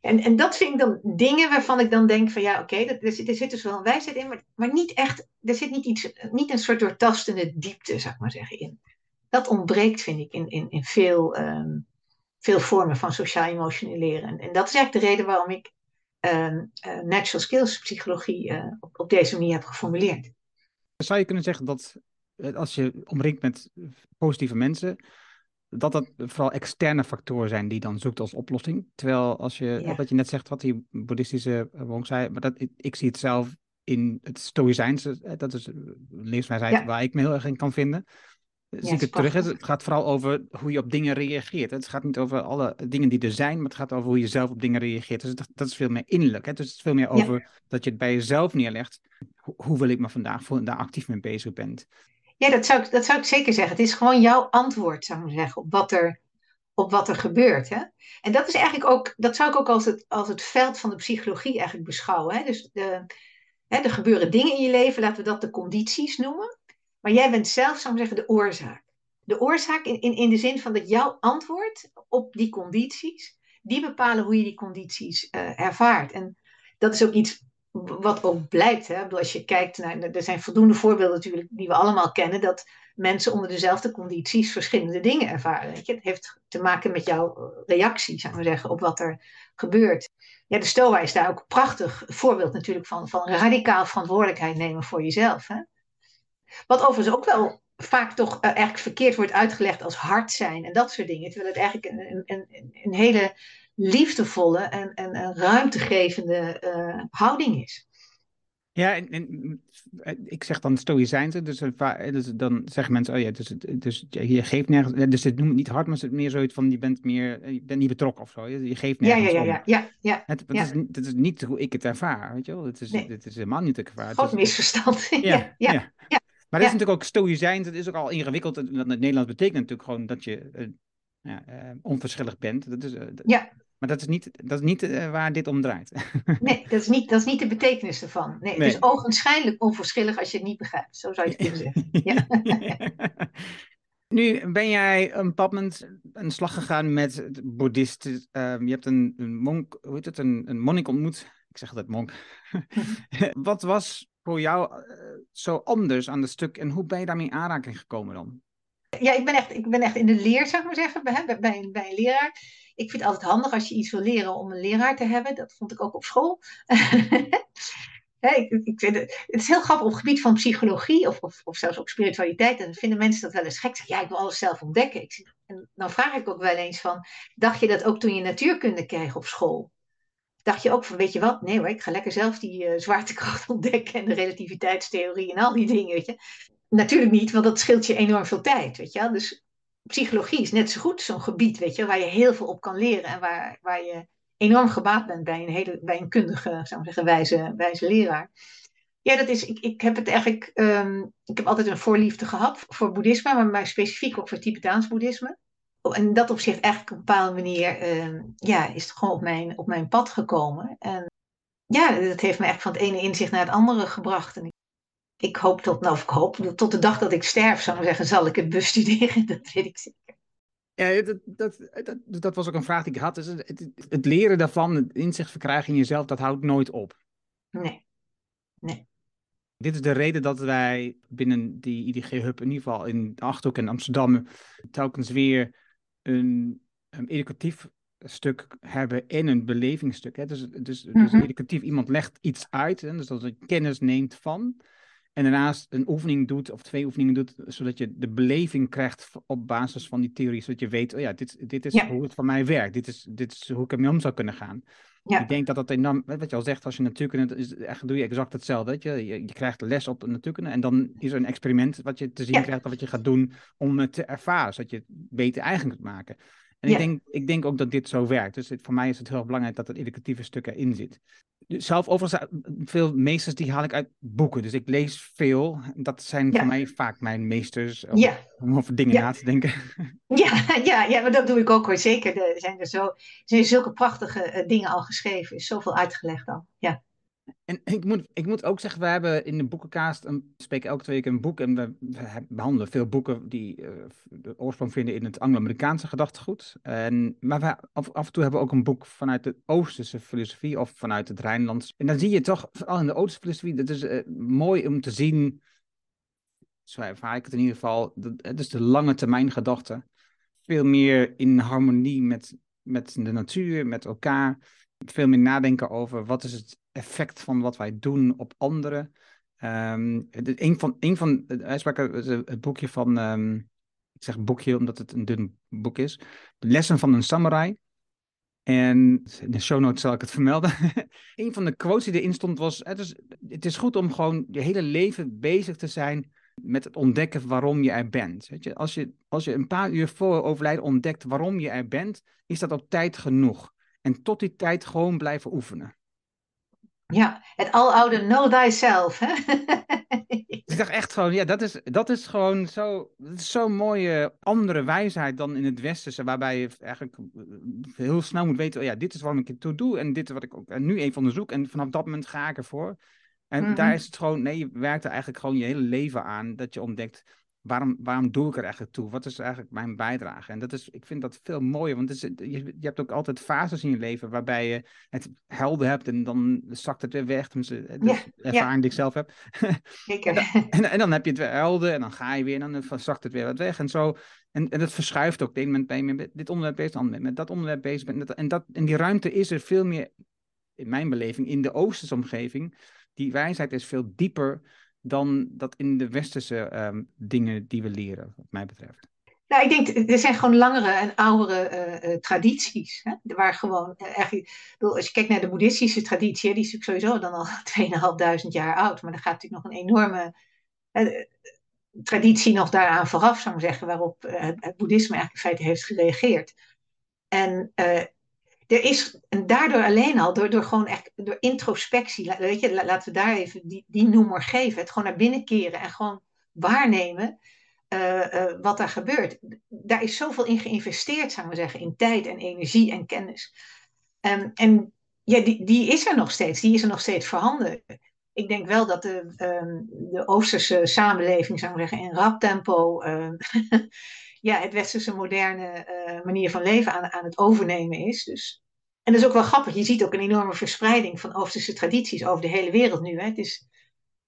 En, en dat vind ik dan dingen waarvan ik dan denk van, ja, oké, okay, er, zit, er zit dus wel een wijsheid in, maar, maar niet echt, er zit niet, iets, niet een soort doortastende diepte, zou ik maar zeggen, in. Dat ontbreekt, vind ik, in, in, in veel, um, veel vormen van sociaal-emotioneel leren. En, en dat is eigenlijk de reden waarom ik natural skills psychologie uh, op, op, deze manier heb geformuleerd. Zou je kunnen zeggen dat als je omringt met positieve mensen, dat dat vooral externe factoren zijn die dan zoekt als oplossing? Terwijl als je, ja. wat je net zegt, wat die boeddhistische monk zei, maar dat, ik, ik zie het zelf in het stoïcijnse, dat is een ja. waar ik me heel erg in kan vinden zie ik het terug. Het gaat vooral over hoe je op dingen reageert. Het gaat niet over alle dingen die er zijn, maar het gaat over hoe je zelf op dingen reageert. Dus dat, dat is veel meer innerlijk. Hè? Dus het is veel meer over dat je het bij jezelf neerlegt. Hoe, hoe wil ik me vandaag voelen daar actief mee bezig bent. Ja, dat zou, ik, dat zou ik zeker zeggen. Het is gewoon jouw antwoord, zou ik zeggen, op wat er, op wat er gebeurt. Hè? En dat is eigenlijk ook, dat zou ik ook als het, als het veld van de psychologie eigenlijk beschouwen. Hè? Dus de, hè, er gebeuren dingen in je leven, laten we dat de condities noemen. Maar jij bent zelf, zou ik zeggen, de oorzaak. De oorzaak in, in, in de zin van dat jouw antwoord op die condities, die bepalen hoe je die condities uh, ervaart. En dat is ook iets wat ook blijkt. Hè? Als je kijkt naar, er zijn voldoende voorbeelden natuurlijk die we allemaal kennen, dat mensen onder dezelfde condities verschillende dingen ervaren. Weet je? Het heeft te maken met jouw reactie, zou ik zeggen, op wat er gebeurt. Ja, de Stoa is daar ook een prachtig voorbeeld natuurlijk van, van radicaal verantwoordelijkheid nemen voor jezelf. Hè? Wat overigens ook wel vaak toch uh, eigenlijk verkeerd wordt uitgelegd als hard zijn en dat soort dingen. Terwijl het eigenlijk een, een, een hele liefdevolle en, en, en ruimtegevende uh, houding is. Ja, en, en, ik zeg dan stoïcijnse, dus, dus dan zeggen mensen, oh ja, dus, dus je geeft nergens, dus het noemt niet hard, maar het is meer zoiets van, je bent meer, je bent niet betrokken of zo, je geeft nergens ja, ja, ja, ja, ja, het, ja. Is, het is niet hoe ik het ervaar, weet je wel, het is, nee. het is helemaal niet te ervaren. Groot misverstand, ja, ja, ja. Maar dat is natuurlijk ook stoïcijns, dat is ook al ingewikkeld, dat in het Nederlands betekent natuurlijk gewoon dat je uh, ja, uh, onverschillig bent. Dat is, uh, ja. Maar dat is niet, dat is niet waar dit om draait. nee, dat is, niet, dat is niet de betekenis ervan. Nee, nee. Het is ogenschijnlijk onverschillig als je het niet begrijpt. Zo zou je het kunnen zeggen. Ja. Nu ben jij een moment een slag gegaan met boeddhisten. Uh, je hebt een, een monk, hoe heet het, een, een monnik ontmoet. Ik zeg altijd monk. Wat was voor jou uh, zo anders aan het stuk en hoe ben je daarmee in aanraking gekomen dan? Ja, ik ben echt, ik ben echt in de leer, zou maar zeggen, bij, bij, bij, bij een leraar. Ik vind het altijd handig als je iets wil leren om een leraar te hebben. Dat vond ik ook op school. Ik, ik het, is heel grappig op het gebied van psychologie of, of, of zelfs ook spiritualiteit. En dan vinden mensen dat wel eens gek. Ja, ik wil alles zelf ontdekken. En dan vraag ik ook wel eens van, dacht je dat ook toen je natuurkunde kreeg op school? Dacht je ook van, weet je wat? Nee hoor, ik ga lekker zelf die uh, zwaartekracht ontdekken en de relativiteitstheorie en al die dingen, weet je. Natuurlijk niet, want dat scheelt je enorm veel tijd, weet je. Dus psychologie is net zo goed zo'n gebied, weet je, waar je heel veel op kan leren en waar, waar je enorm gebaat bent bij een, hele, bij een kundige, zou ik zeggen, wijze, wijze leraar. Ja, dat is, ik, ik heb het eigenlijk, um, ik heb altijd een voorliefde gehad voor boeddhisme, maar, maar specifiek ook voor Tibetaans boeddhisme. En in dat opzicht eigenlijk op een bepaalde manier, um, ja, is het gewoon op mijn, op mijn pad gekomen. En ja, dat heeft me echt van het ene inzicht naar het andere gebracht. En ik, ik hoop tot, nou, of ik hoop, tot de dag dat ik sterf, zou ik zeggen, zal ik het bestuderen, dat weet ik zeker. Ja, dat, dat, dat, dat, was ook een vraag die ik had. Dus het, het, het, leren daarvan, het inzicht verkrijgen in jezelf, dat houdt nooit op. Nee. Nee. Dit is de reden dat wij binnen die IDG-hub, in ieder geval in de Achterhoek en Amsterdam, telkens weer een, een educatief stuk hebben en een belevingsstuk. Hè? Dus, dus, mm -hmm. dus educatief, iemand legt iets uit, hè? dus dat je kennis neemt van. En daarnaast een oefening doet, of twee oefeningen doet, zodat je de beleving krijgt op basis van die theorie. Zodat je weet, oh ja, dit, dit is ja. hoe het voor mij werkt. Dit is, dit is hoe ik ermee om zou kunnen gaan. Ja. Ik denk dat dat enorm, wat je al zegt, als je natuurkunde, is, echt, doe je exact hetzelfde. Weet je? je? Je, krijgt les op natuurkunde en dan is er een experiment wat je te zien ja. krijgt, wat je gaat doen om het te ervaren, zodat je het beter eigen kunt maken. En ik, denk, ik denk ook dat dit zo werkt. Dus voor mij is het heel belangrijk dat het educatieve stuk erin zit. Dus zelf overigens, eh, veel meesters die haal ik uit boeken. Dus ik lees veel. Dat zijn voor mij vaak mijn meesters om, ja. om over dingen na te denken. Ja, ja, ja, maar dat doe ik ook hoor. Zeker. Er zijn er, zo, er zijn zulke prachtige uh, dingen al geschreven. Er is zoveel uitgelegd al. Ja. En ik moet, ik moet ook zeggen, we hebben in de boekenkaast, een, spreken elke twee weken een boek en we, behandelen veel boeken die uh, de oorsprong vinden in het Anglo-Amerikaanse gedachtegoed. En, maar we, af, af, en toe hebben we ook een boek vanuit de Oosterse filosofie of vanuit het Rijnlands. En dan zie je toch, vooral in de Oosterse filosofie, dat is uh, mooi om te zien, zo ervaar ik het in ieder geval, het is de lange termijn gedachte. Veel meer in harmonie met, met de natuur, met elkaar. Veel meer nadenken over wat is het effect van wat wij doen op anderen. Um, een van, een van de uitspraken, het boekje van, um, ik zeg boekje omdat het een dun boek is, de lessen van een samurai. En in de show notes zal ik het vermelden. een van de quotes die erin stond was, het is, het is goed om gewoon je hele leven bezig te zijn met het ontdekken waarom je er bent. Weet je, als, je, als je een paar uur voor overlijden ontdekt waarom je er bent, is dat op tijd genoeg. En tot die tijd gewoon blijven oefenen. Ja, het aloude know thyself. Hè? ik dacht echt gewoon, ja, dat is, dat is gewoon zo, zo'n mooie andere wijsheid dan in het westerse, waarbij je eigenlijk eh, heel snel moet weten, oh ja, dit is waarom ik het toe doe en dit is wat ik ook en nu even onderzoek en vanaf dat moment ga ik ervoor. En mhm. daar is het gewoon, nee, je werkt er eigenlijk gewoon je hele leven aan, dat je ontdekt, waarom, waarom doe ik er eigenlijk toe? Wat is eigenlijk mijn bijdrage? En dat is, ik vind dat veel mooier, want het is, je, je hebt ook altijd fases in je leven waarbij je het helder hebt en dan zakt het weer weg. Tenminste, de ervaring die ik zelf heb. Zeker. en, en, dan heb je het weer helder en dan ga je weer en dan zakt het weer wat weg. En zo, en, en dat verschuift ook. De ene moment ben je met dit onderwerp bezig, dan met dat onderwerp bezig. En, dat, en, dat, en die ruimte is er veel meer, in mijn beleving, in de Oosterse omgeving. Die wijsheid is veel dieper dan dat in de westerse ehm, dingen die we leren, wat mij betreft. Nou, ik denk, er zijn gewoon langere en oudere uh, uh, tradities. Hè? Waar gewoon, uh, eigenlijk, bedoel, als je kijkt naar de boeddhistische traditie, die is sowieso dan al 2500 jaar oud. Maar er gaat natuurlijk nog een enorme traditie nog daaraan vooraf, zou ik zeggen, waarop het, boeddhisme eigenlijk in feite heeft gereageerd. En er is, en daardoor alleen al, door, door gewoon echt, door introspectie, weet je, laten we daar even die, die noemer geven, het gewoon naar binnen keren en gewoon waarnemen uh, uh, wat daar gebeurt. Daar is zoveel in geïnvesteerd, zou maar zeggen, in tijd en energie en kennis. Um, en ja, die, die is er nog steeds, die is er nog steeds voorhanden. Ik denk wel dat de, um, de Oosterse samenleving, zou ik zeggen, in rap tempo um, ja, het westerse moderne uh, manier van leven aan, aan het overnemen is. Dus, en dat is ook wel grappig. Je ziet ook een enorme verspreiding van Oosterse tradities over de hele wereld nu. Hè. Het, is,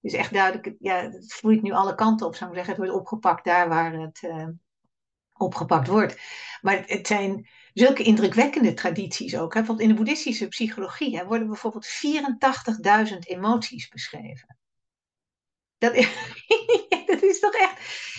is echt duidelijk, ja, het vloeit nu alle kanten op, zou ik zeggen. Het wordt opgepakt daar waar het uh, opgepakt wordt. Maar het zijn zulke indrukwekkende tradities ook. Hè. In de boeddhistische psychologie hè, worden bijvoorbeeld 84.000 emoties beschreven. Dat is, dat is toch echt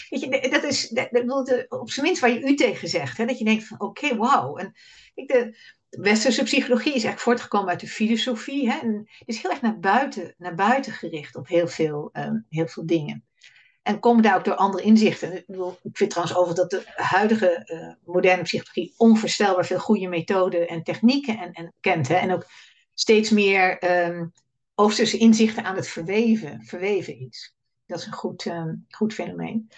Dat is dat, op zijn minst waar je u tegen zegt. Hè? Dat je denkt van oké, okay, wauw. En ik, de, westerse psychologie is echt voortgekomen uit de filosofie. Hè? En het is heel erg naar buiten, naar buiten gericht op heel veel, um, heel veel dingen. En komen daar ook door andere inzichten. Ik, bedoel, ik vind trouwens over dat de huidige uh, moderne psychologie onvoorstelbaar veel goede methoden en technieken en, en kent. Hè? En ook steeds meer um, Oosterse inzichten aan het verweven, verweven is. Dat is een goed, uh, goed fenomeen.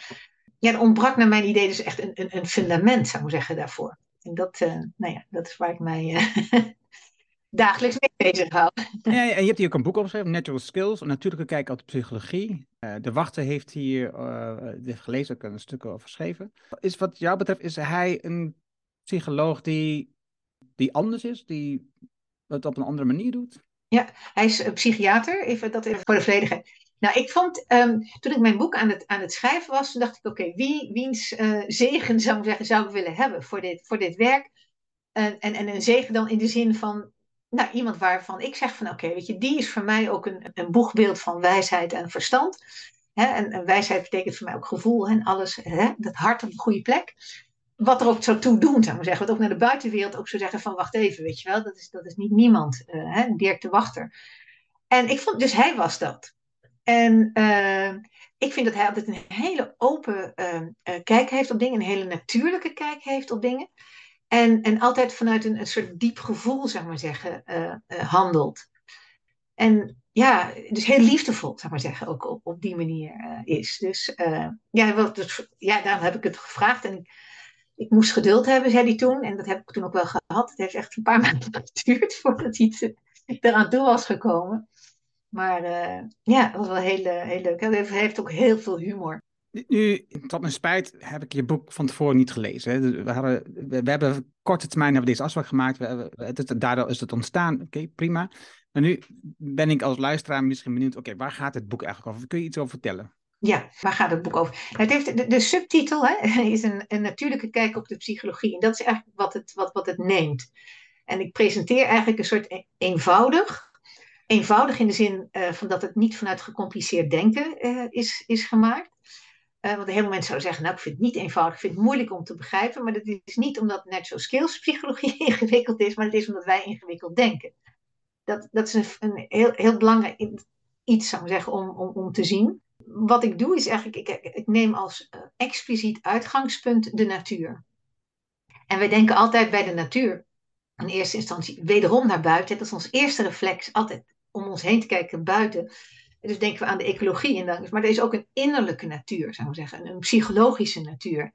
Ja, er ontbrak naar mijn idee dus echt een, een, een fundament, zou ik zeggen, daarvoor. En dat, uh, nou ja, dat is waar ik mij uh, dagelijks mee bezig hou. Ja, en je hebt hier ook een boek opgeschreven, Natural Skills, een natuurlijke kijk op de psychologie. de Wachter heeft hier uh, gelezen, ook een stuk over geschreven. Is wat jou betreft, is hij een psycholoog die, die anders is, die het op een andere manier doet? Ja, hij is psychiater, even dat even voor de volledigheid. Nou, ik vond, um, toen ik mijn boek aan het, aan het schrijven was, toen dacht ik, oké, wie, wiens uh, zegen zou ik zeggen, zou ik willen hebben voor dit, voor dit werk? En, en, en een zegen dan in de zin van, nou, iemand waarvan ik zeg van, oké, weet je, die is voor mij ook een, een boegbeeld van wijsheid en verstand. En, wijsheid betekent voor mij ook gevoel en alles, dat hart op een goede plek. Wat er ook zou toe doen, zou ik zeggen. Wat ook naar de buitenwereld ook zou zeggen van, wacht even, weet je wel, dat is, dat is niet niemand, uh, hè? Dirk de Wachter. En ik vond, dus hij was dat. En uh, ik vind dat hij altijd een hele open uh, kijk heeft op dingen, een hele natuurlijke kijk heeft op dingen. En, en altijd vanuit een, soort diep gevoel, zeg maar zeggen, handelt. En ja, dus heel liefdevol, zeg maar zeggen, ook op, op die manier is. Dus ja, wat, dus, ja, daarom heb ik het gevraagd. En ik, ik moest geduld hebben, zei hij toen. En dat heb ik toen ook wel gehad. Het heeft echt een paar maanden geduurd voordat hij eraan toe was gekomen. Maar uh, ja, het was wel heel, heel leuk. Hij heeft ook heel veel humor. Nu, tot mijn spijt, heb ik je boek van tevoren niet gelezen. We, hadden, we, hebben korte termijn hebben deze afspraak gemaakt. We, het, daardoor is het ontstaan. Oké, prima. Maar nu ben ik als luisteraar misschien benieuwd. Oké, waar gaat het boek eigenlijk over? Kun je iets over vertellen? Ja, waar gaat het boek over? Het heeft, de, de subtitel hè, is een, een, natuurlijke kijk op de psychologie. En dat is eigenlijk wat het, wat, wat het neemt. En ik presenteer eigenlijk een soort e-, eenvoudig. Eenvoudig in de zin uh, van dat het niet vanuit gecompliceerd denken uh, is, is gemaakt. Uh, want heel veel mensen zouden zeggen, nou ik vind het niet eenvoudig, ik vind het moeilijk om te begrijpen. Maar dat is niet omdat natural skills psychologie ingewikkeld is, maar het is omdat wij ingewikkeld denken. Dat, dat is een, een heel, heel belangrijk iets, zou ik zeggen, om, om, om te zien wat ik doe is eigenlijk, ik, ik neem als expliciet uitgangspunt de natuur. En wij denken altijd bij de natuur, in eerste instantie wederom naar buiten. Dat is ons eerste reflex, altijd om ons heen te kijken buiten. Dus denken we aan de ecologie. En dan, maar er is ook een innerlijke natuur, zou ik zeggen, een psychologische natuur.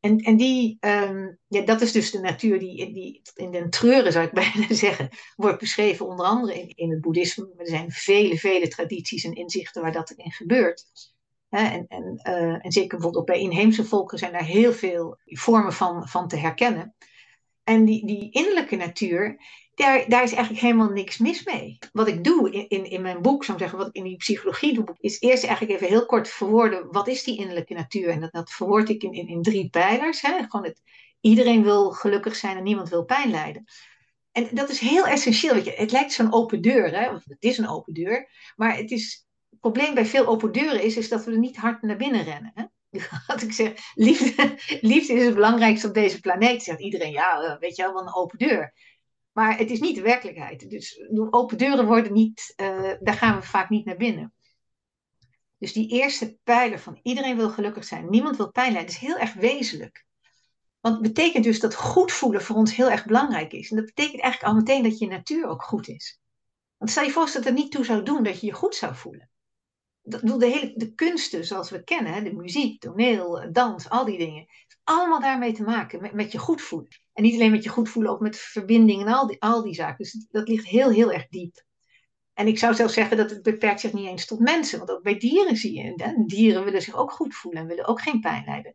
En, en die, um, ja, dat is dus de natuur die, die in den treuren, zou ik bijna zeggen, wordt beschreven, onder andere in, het boeddhisme. Er zijn vele, vele tradities en inzichten waar dat in gebeurt. en, en, uh, en zeker bijvoorbeeld bij inheemse volken zijn daar heel veel vormen van, van te herkennen. En die, die innerlijke natuur, daar, daar is eigenlijk helemaal niks mis mee. Wat ik doe in, in, in mijn boek, zou zeggen, wat ik in die psychologie doe, is eerst eigenlijk even heel kort verwoorden, wat is die innerlijke natuur? En dat, dat verwoord ik in, in, in drie pijlers. Hè? Gewoon het, iedereen wil gelukkig zijn en niemand wil pijn lijden. En dat is heel essentieel. Weet je, het lijkt zo'n open deur, hè? het is een open deur, maar het, is, probleem bij veel open deuren is, is dat we er niet hard naar binnen rennen. Hè? Wat ik zeg, liefde, liefde is het belangrijkste op deze planeet, zegt iedereen. Ja, eh, weet je wel, een open deur. Maar het is niet de werkelijkheid. Dus open deuren worden niet, uh, daar gaan we vaak niet naar binnen. Dus die eerste pijler van iedereen wil gelukkig zijn, niemand wil pijn lijden, is heel erg wezenlijk. Want het betekent dus dat goed voelen voor ons heel erg belangrijk is. En dat betekent eigenlijk al meteen dat je natuur ook goed is. Want stel je voor dat het er niet toe zou doen dat je je goed zou voelen. Dat, de, hele, de kunsten zoals we kennen, de muziek, toneel, dans, al die dingen. Allemaal daarmee te maken, met, met je goed voelen. En niet alleen met je goed voelen, ook met verbinding en al die, al die zaken. Dus dat ligt heel, heel erg diep. En ik zou zelfs zeggen dat het beperkt zich niet eens tot mensen. Want ook bij dieren zie je, hè? dieren willen zich ook goed voelen en willen ook geen pijn lijden.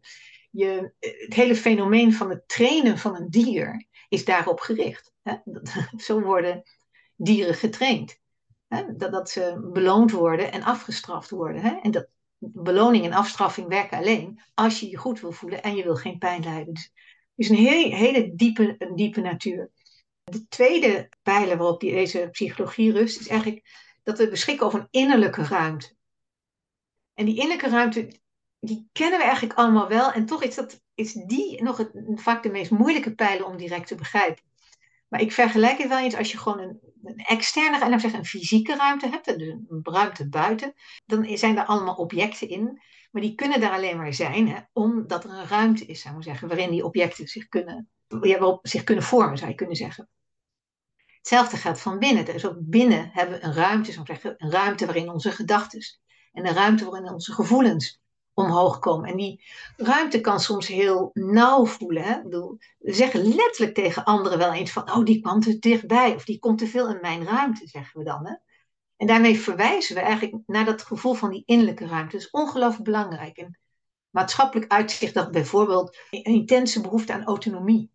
Je, het hele fenomeen van het trainen van een dier is daarop gericht. Hè? Zo worden dieren getraind. Hè? Dat, dat ze beloond worden en afgestraft worden. Hè? En dat beloning en afstraffing werken alleen als je je goed wil voelen en je wil geen pijn lijden. Dus is een hele, hele diepe, een diepe natuur. De tweede pijler waarop deze psychologie rust, is eigenlijk dat we beschikken over een innerlijke ruimte. En die innerlijke ruimte, die kennen we eigenlijk allemaal wel. En toch is, dat, is die nog het, vaak de meest moeilijke pijler om direct te begrijpen. Maar ik vergelijk het wel eens als je gewoon een, een externe, en dan zeg een fysieke ruimte hebt, een ruimte buiten, dan zijn er allemaal objecten in. Maar die kunnen daar alleen maar zijn hè, omdat er een ruimte is, zou ik zeggen, waarin die objecten zich kunnen, ja, zich kunnen vormen, zou je kunnen zeggen. Hetzelfde geldt van binnen. Dus ook binnen hebben we een ruimte, zou ik zeggen, een ruimte waarin onze gedachten en een ruimte waarin onze gevoelens omhoog komen. En die ruimte kan soms heel nauw voelen. Hè? Ik bedoel, we zeggen letterlijk tegen anderen wel eens van, oh, die kwam te dichtbij, of die komt te veel in mijn ruimte, zeggen we dan. Hè? En daarmee verwijzen we eigenlijk naar dat gevoel van die innerlijke ruimte. Dat is ongelooflijk belangrijk. En maatschappelijk uitzicht dat bijvoorbeeld een intense behoefte aan autonomie.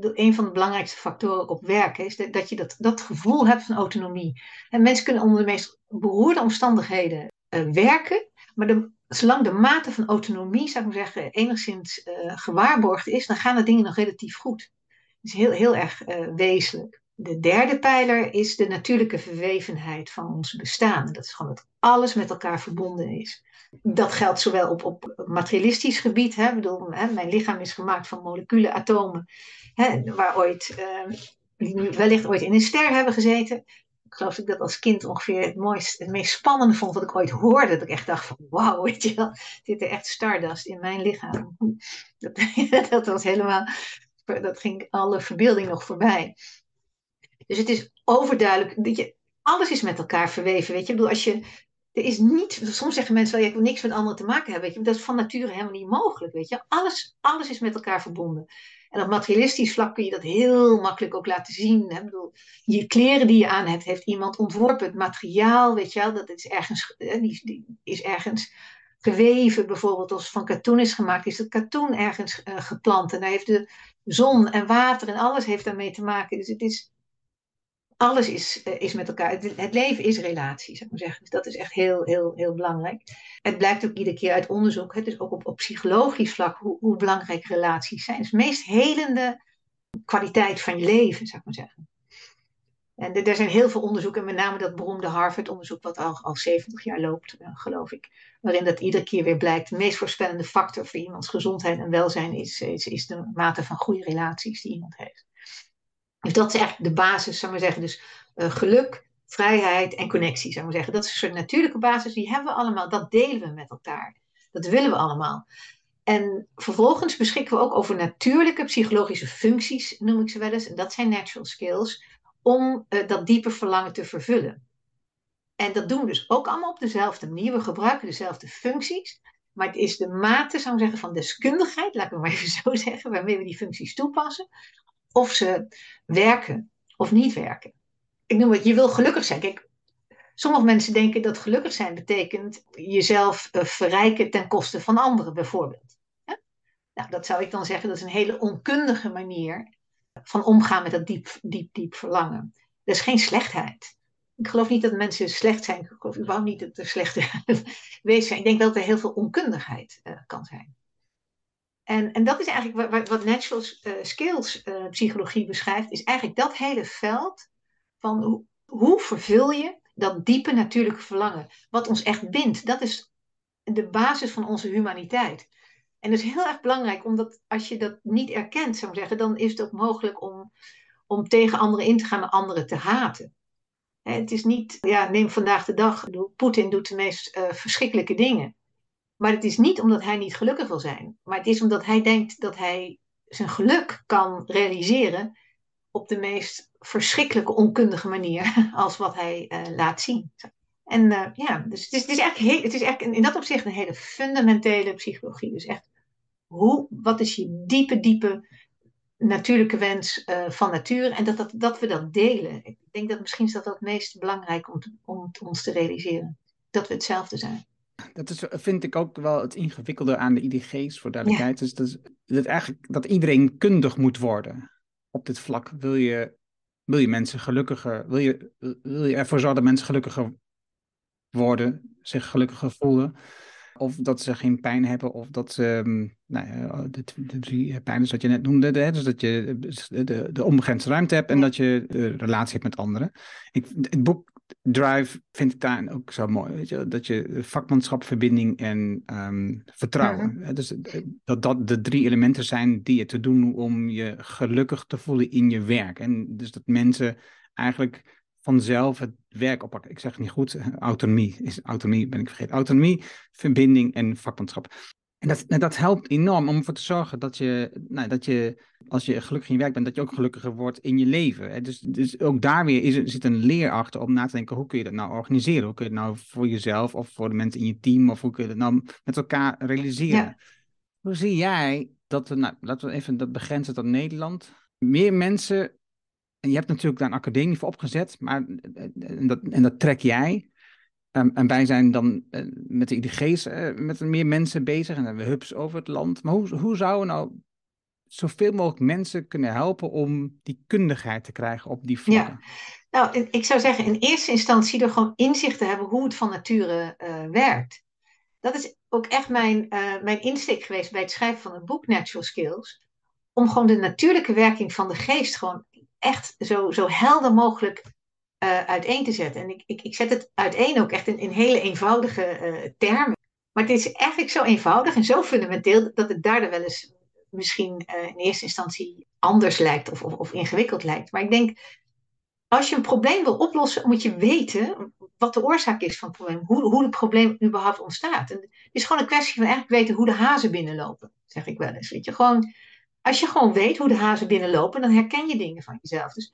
Een van de belangrijkste factoren op werken is dat je dat, dat gevoel hebt van autonomie. En mensen kunnen onder de meest beroerde omstandigheden uh, werken, maar de, zolang de mate van autonomie, zou ik maar zeggen, enigszins uh, gewaarborgd is, dan gaan de dingen nog relatief goed. Dat is heel, heel erg uh, wezenlijk. De derde pijler is de natuurlijke verwevenheid van ons bestaan. Dat is gewoon dat alles met elkaar verbonden is. Dat geldt zowel op, op materialistisch gebied. Hè, bedoel, hè, mijn lichaam is gemaakt van moleculen, atomen. Hè, waar ooit, die wellicht ooit in een ster hebben gezeten. Ik geloof dat ik dat als kind ongeveer het, mooiste, het meest spannende vond wat ik ooit hoorde. Dat ik echt dacht van wauw, weet je wel. Zit er echt stardust in mijn lichaam. Dat, dat was helemaal dat ging alle verbeelding nog voorbij. Dus het is overduidelijk, dat je, alles is met elkaar verweven. Weet je, ik bedoel, als je, er is niet, soms zeggen mensen wel, ik wil niks met anderen te maken hebben. Weet je, dat is van nature helemaal niet mogelijk. Weet je, alles, alles is met elkaar verbonden. En op materialistisch vlak kun je dat heel makkelijk ook laten zien. Hè? Ik bedoel, je kleren die je aan hebt, heeft iemand ontworpen. Het materiaal, weet je wel, dat is ergens, die, die is ergens geweven. Bijvoorbeeld als van katoen is gemaakt, is dat katoen ergens uh, geplant. En daar heeft de zon en water en alles heeft daarmee te maken. Dus het is, alles is, uh, is met elkaar. Het, leven is relatie, zou ik maar zeggen. Dus dat is echt heel, heel, heel belangrijk. Het blijkt ook iedere keer uit onderzoek, het is ook op, op psychologisch vlak, hoe, hoe belangrijk relaties zijn. Het is de meest helende kwaliteit van je leven, zou ik maar zeggen. En er zijn heel veel onderzoeken, met name dat beroemde Harvard-onderzoek, wat al, al 70 jaar loopt, uh, geloof ik. Waarin dat iedere keer weer blijkt, de meest voorspellende factor voor iemands gezondheid en welzijn is, is, is de mate van goede relaties die iemand heeft. Dus dat is eigenlijk de basis, zou ik maar zeggen. Dus uh, geluk, vrijheid en connectie, zou ik maar zeggen. Dat is een soort natuurlijke basis, die hebben we allemaal, dat delen we met elkaar. Dat willen we allemaal. En vervolgens beschikken we ook over natuurlijke psychologische functies, noem ik ze wel eens. En dat zijn natural skills om uh, dat diepe verlangen te vervullen. En dat doen we dus ook allemaal op dezelfde manier. We gebruiken dezelfde functies, maar het is de mate, zou ik zeggen, van deskundigheid, laat ik het maar even zo zeggen, waarmee we die functies toepassen, of ze werken of niet werken. Ik noem het, je wil gelukkig zijn. Kijk, sommige mensen denken dat gelukkig zijn betekent jezelf uh, verrijken ten koste van anderen, bijvoorbeeld. Nou, dat zou ik dan zeggen, dat is een hele onkundige manier van omgaan met dat diep, diep, diep verlangen. Dat is geen slechtheid. Ik geloof niet dat mensen slecht zijn. Ik überhaupt niet dat er slechte wezen zijn. Ik denk wel dat er heel veel onkundigheid uh, kan zijn. En, en dat is eigenlijk wat, wat natural uh, skills uh, psychologie beschrijft, is eigenlijk dat hele veld van hoe, vervul je dat diepe natuurlijke verlangen, wat ons echt bindt. Dat is de basis van onze humaniteit. En dat is heel erg belangrijk, omdat als je dat niet erkent, zou ik zeggen, dan is het mogelijk om, om tegen anderen in te gaan en anderen te haten. Het is niet, ja, neem vandaag de dag, Poetin doet de meest uh, verschrikkelijke dingen. Maar het is niet omdat hij niet gelukkig wil zijn, maar het is omdat hij denkt dat hij zijn geluk kan realiseren op de meest verschrikkelijke onkundige manier als wat hij uh, laat zien. En uh, ja, dus het is, het is eigenlijk, heel, het is eigenlijk in dat opzicht een hele fundamentele psychologie. Dus echt hoe, wat is je diepe, diepe natuurlijke wens uh, van natuur en dat, dat, dat we dat delen. Ik denk dat misschien is dat het meest belangrijk om, om ons te realiseren. Dat we hetzelfde zijn. Dat is, vind ik ook wel het ingewikkelde aan de IDG's, voor duidelijkheid. Ja. Dus dat, dat, eigenlijk, dat iedereen kundig moet worden op dit vlak. Wil je, wil je mensen gelukkiger, wil je, wil je ervoor zorgen dat mensen gelukkiger worden, zich gelukkiger voelen? Of dat ze geen pijn hebben, of dat ze, um, nou ja, de, de drie pijnen dat je net noemde, hè, dus dat je de, de onbegrensde ruimte hebt en dat je relatie hebt met anderen. Ik, het boek Drive vind ik daar ook zo mooi, weet je, dat je vakmanschap, verbinding en um, vertrouwen. Ja. Dus dat dat de drie elementen zijn die je te doen om je gelukkig te voelen in je werk. En dus dat mensen eigenlijk vanzelf het werk oppakken. Ik zeg het niet goed, autonomie is autonomie, ben ik vergeten. Autonomie, verbinding en vakmanschap. En dat, dat helpt enorm om ervoor te zorgen dat je, nou, dat je, als je gelukkig in je werk bent, dat je ook gelukkiger wordt in je leven. Dus, dus ook daar weer is, zit een leer achter om na te denken, hoe kun je dat nou organiseren? Hoe kun je het nou voor jezelf of voor de mensen in je team, of hoe kun je dat nou met elkaar realiseren? Ja. Hoe zie jij dat we, nou, laten we even dat begrenzen tot Nederland, meer mensen en je hebt natuurlijk daar een academie voor opgezet, maar en dat, en dat trek jij. Um, en wij zijn dan uh, met de IDG's uh, met meer mensen bezig en hebben we hubs over het land. Maar hoe, hoe zouden we nou zoveel mogelijk mensen kunnen helpen om die kundigheid te krijgen op die vlakken? Ja. Nou, ik zou zeggen in eerste instantie er gewoon inzicht te hebben hoe het van nature uh, werkt. Dat is ook echt mijn, mijn insteek geweest bij het schrijven van het boek Natural Skills. Om gewoon de natuurlijke werking van de geest gewoon echt zo, zo helder mogelijk uh, uiteen te zetten. En ik, ik, ik zet het uiteen ook echt in, in hele eenvoudige uh, termen. Maar het is eigenlijk zo eenvoudig en zo fundamenteel dat het daardoor wel eens misschien uh, in eerste instantie anders lijkt of, of, of, ingewikkeld lijkt. Maar ik denk, als je een probleem wil oplossen, moet je weten wat de oorzaak is van het probleem. Hoe, hoe het probleem überhaupt ontstaat. En het is gewoon een kwestie van eigenlijk weten hoe de hazen binnenlopen, zeg ik wel eens. Weet je, gewoon als je gewoon weet hoe de hazen binnenlopen, dan herken je dingen van jezelf. Dus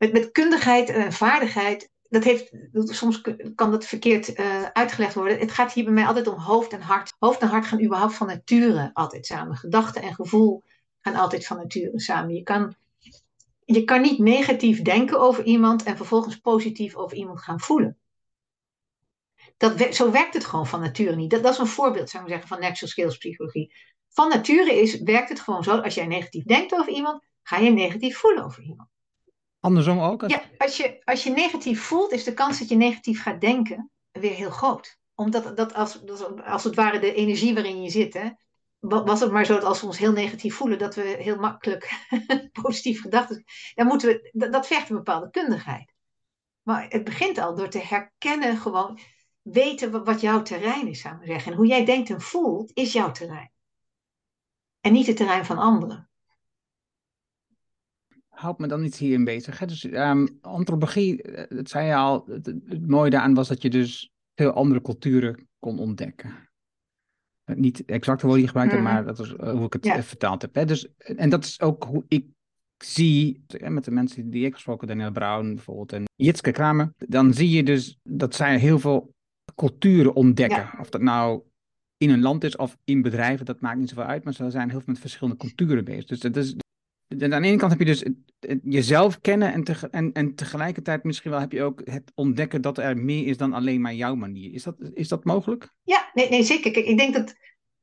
met, met kundigheid en vaardigheid, dat heeft, soms kan dat verkeerd uh, uitgelegd worden. Het gaat hier bij mij altijd om hoofd en hart. Hoofd en hart gaan überhaupt van nature altijd samen. Gedachte en gevoel gaan altijd van nature samen. Je kan, je kan niet negatief denken over iemand en vervolgens positief over iemand gaan voelen. Dat, zo werkt het gewoon van nature niet. Dat, dat is een voorbeeld, zou ik zeggen, van natural skills psychologie. Van nature is, werkt het gewoon zo, als jij negatief denkt over iemand, ga je negatief voelen over iemand. Andersom ook? Ja, als je, als je negatief voelt, is de kans dat je negatief gaat denken weer heel groot. Omdat dat als, als het ware de energie waarin je zit, hè, was het maar zo dat als we ons heel negatief voelen, dat we heel makkelijk positief gedachten. Dan moeten we, dat, dat vergt een bepaalde kundigheid. Maar het begint al door te herkennen, gewoon weten wat jouw terrein is, zou ik zeggen. En hoe jij denkt en voelt, is jouw terrein. En niet het terrein van anderen. Houd me dan iets hierin bezig. Hè? Dus um, antropologie, eh, dat zei je al, het, het, mooie daaraan was dat je dus veel andere culturen kon ontdekken. Eh, niet exact de woorden die je gebruikte, mm. maar dat is uh, hoe ik het ja. vertaald heb. Hè? Dus, en dat is ook hoe ik zie, met de mensen die ik gesproken Daniel Brown bijvoorbeeld en Jitske Kramer, dan zie je dus dat zij heel veel culturen ontdekken. Ja. Of dat nou in een land is of in bedrijven, dat maakt niet zoveel uit, maar ze zijn heel veel met verschillende culturen bezig. Dus dat is, aan de ene kant heb je dus jezelf kennen en, en, en tegelijkertijd misschien wel heb je ook het ontdekken dat er meer is dan alleen maar jouw manier. Is dat, is dat mogelijk? Ja, nee, nee zeker. Ik denk dat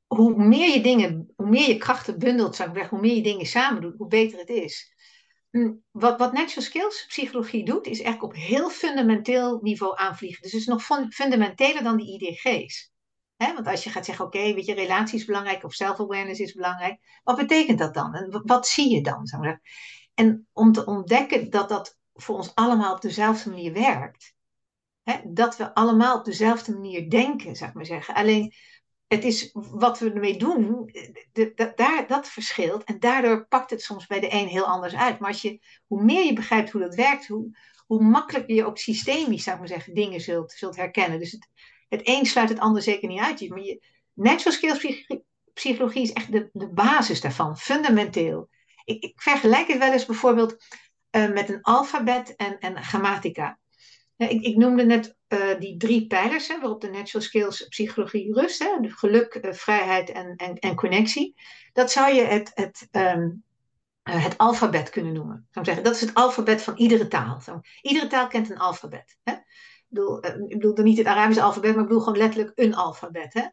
hoe meer je dingen, hoe meer je krachten bundelt, zou ik zeggen, hoe meer je dingen samen doet, hoe beter het is. Hm, wat, wat natural skills psychologie doet, is eigenlijk op heel fundamenteel niveau aanvliegen. Dus het is nog fundamenteler dan die IDG's. Want als je gaat zeggen, oké, weet je, relatie is belangrijk of self-awareness is belangrijk. Wat betekent dat dan? En wat zie je dan? En om te ontdekken dat dat voor ons allemaal op dezelfde manier werkt. dat we allemaal op dezelfde manier denken, zou ik maar zeggen. Alleen het is wat we ermee doen, de, daar, dat verschilt. En daardoor pakt het soms bij de een heel anders uit. Maar als je, hoe meer je begrijpt hoe dat werkt, hoe, hoe makkelijker je ook systemisch, zou maar zeggen, dingen zult, zult herkennen. Dus het, het een sluit het ander zeker niet uit. Maar je, natural skills psychologie is echt de, de basis daarvan, fundamenteel. Ik, ik vergelijk het wel eens bijvoorbeeld uh, met een alfabet en, en grammatica. Ik, ik noemde net uh, die drie pijlers hè, waarop de natural skills psychologie rust. Hè, geluk, uh, vrijheid en, en, en connectie. Dat zou je het, het, uh, het alfabet kunnen noemen. Zou zeggen. Dat is het alfabet van iedere taal. Iedere taal kent een alfabet. Hè? Ik, bedoel, bedoel dan niet het Arabische alfabet, maar ik bedoel gewoon letterlijk een alfabet. Hè?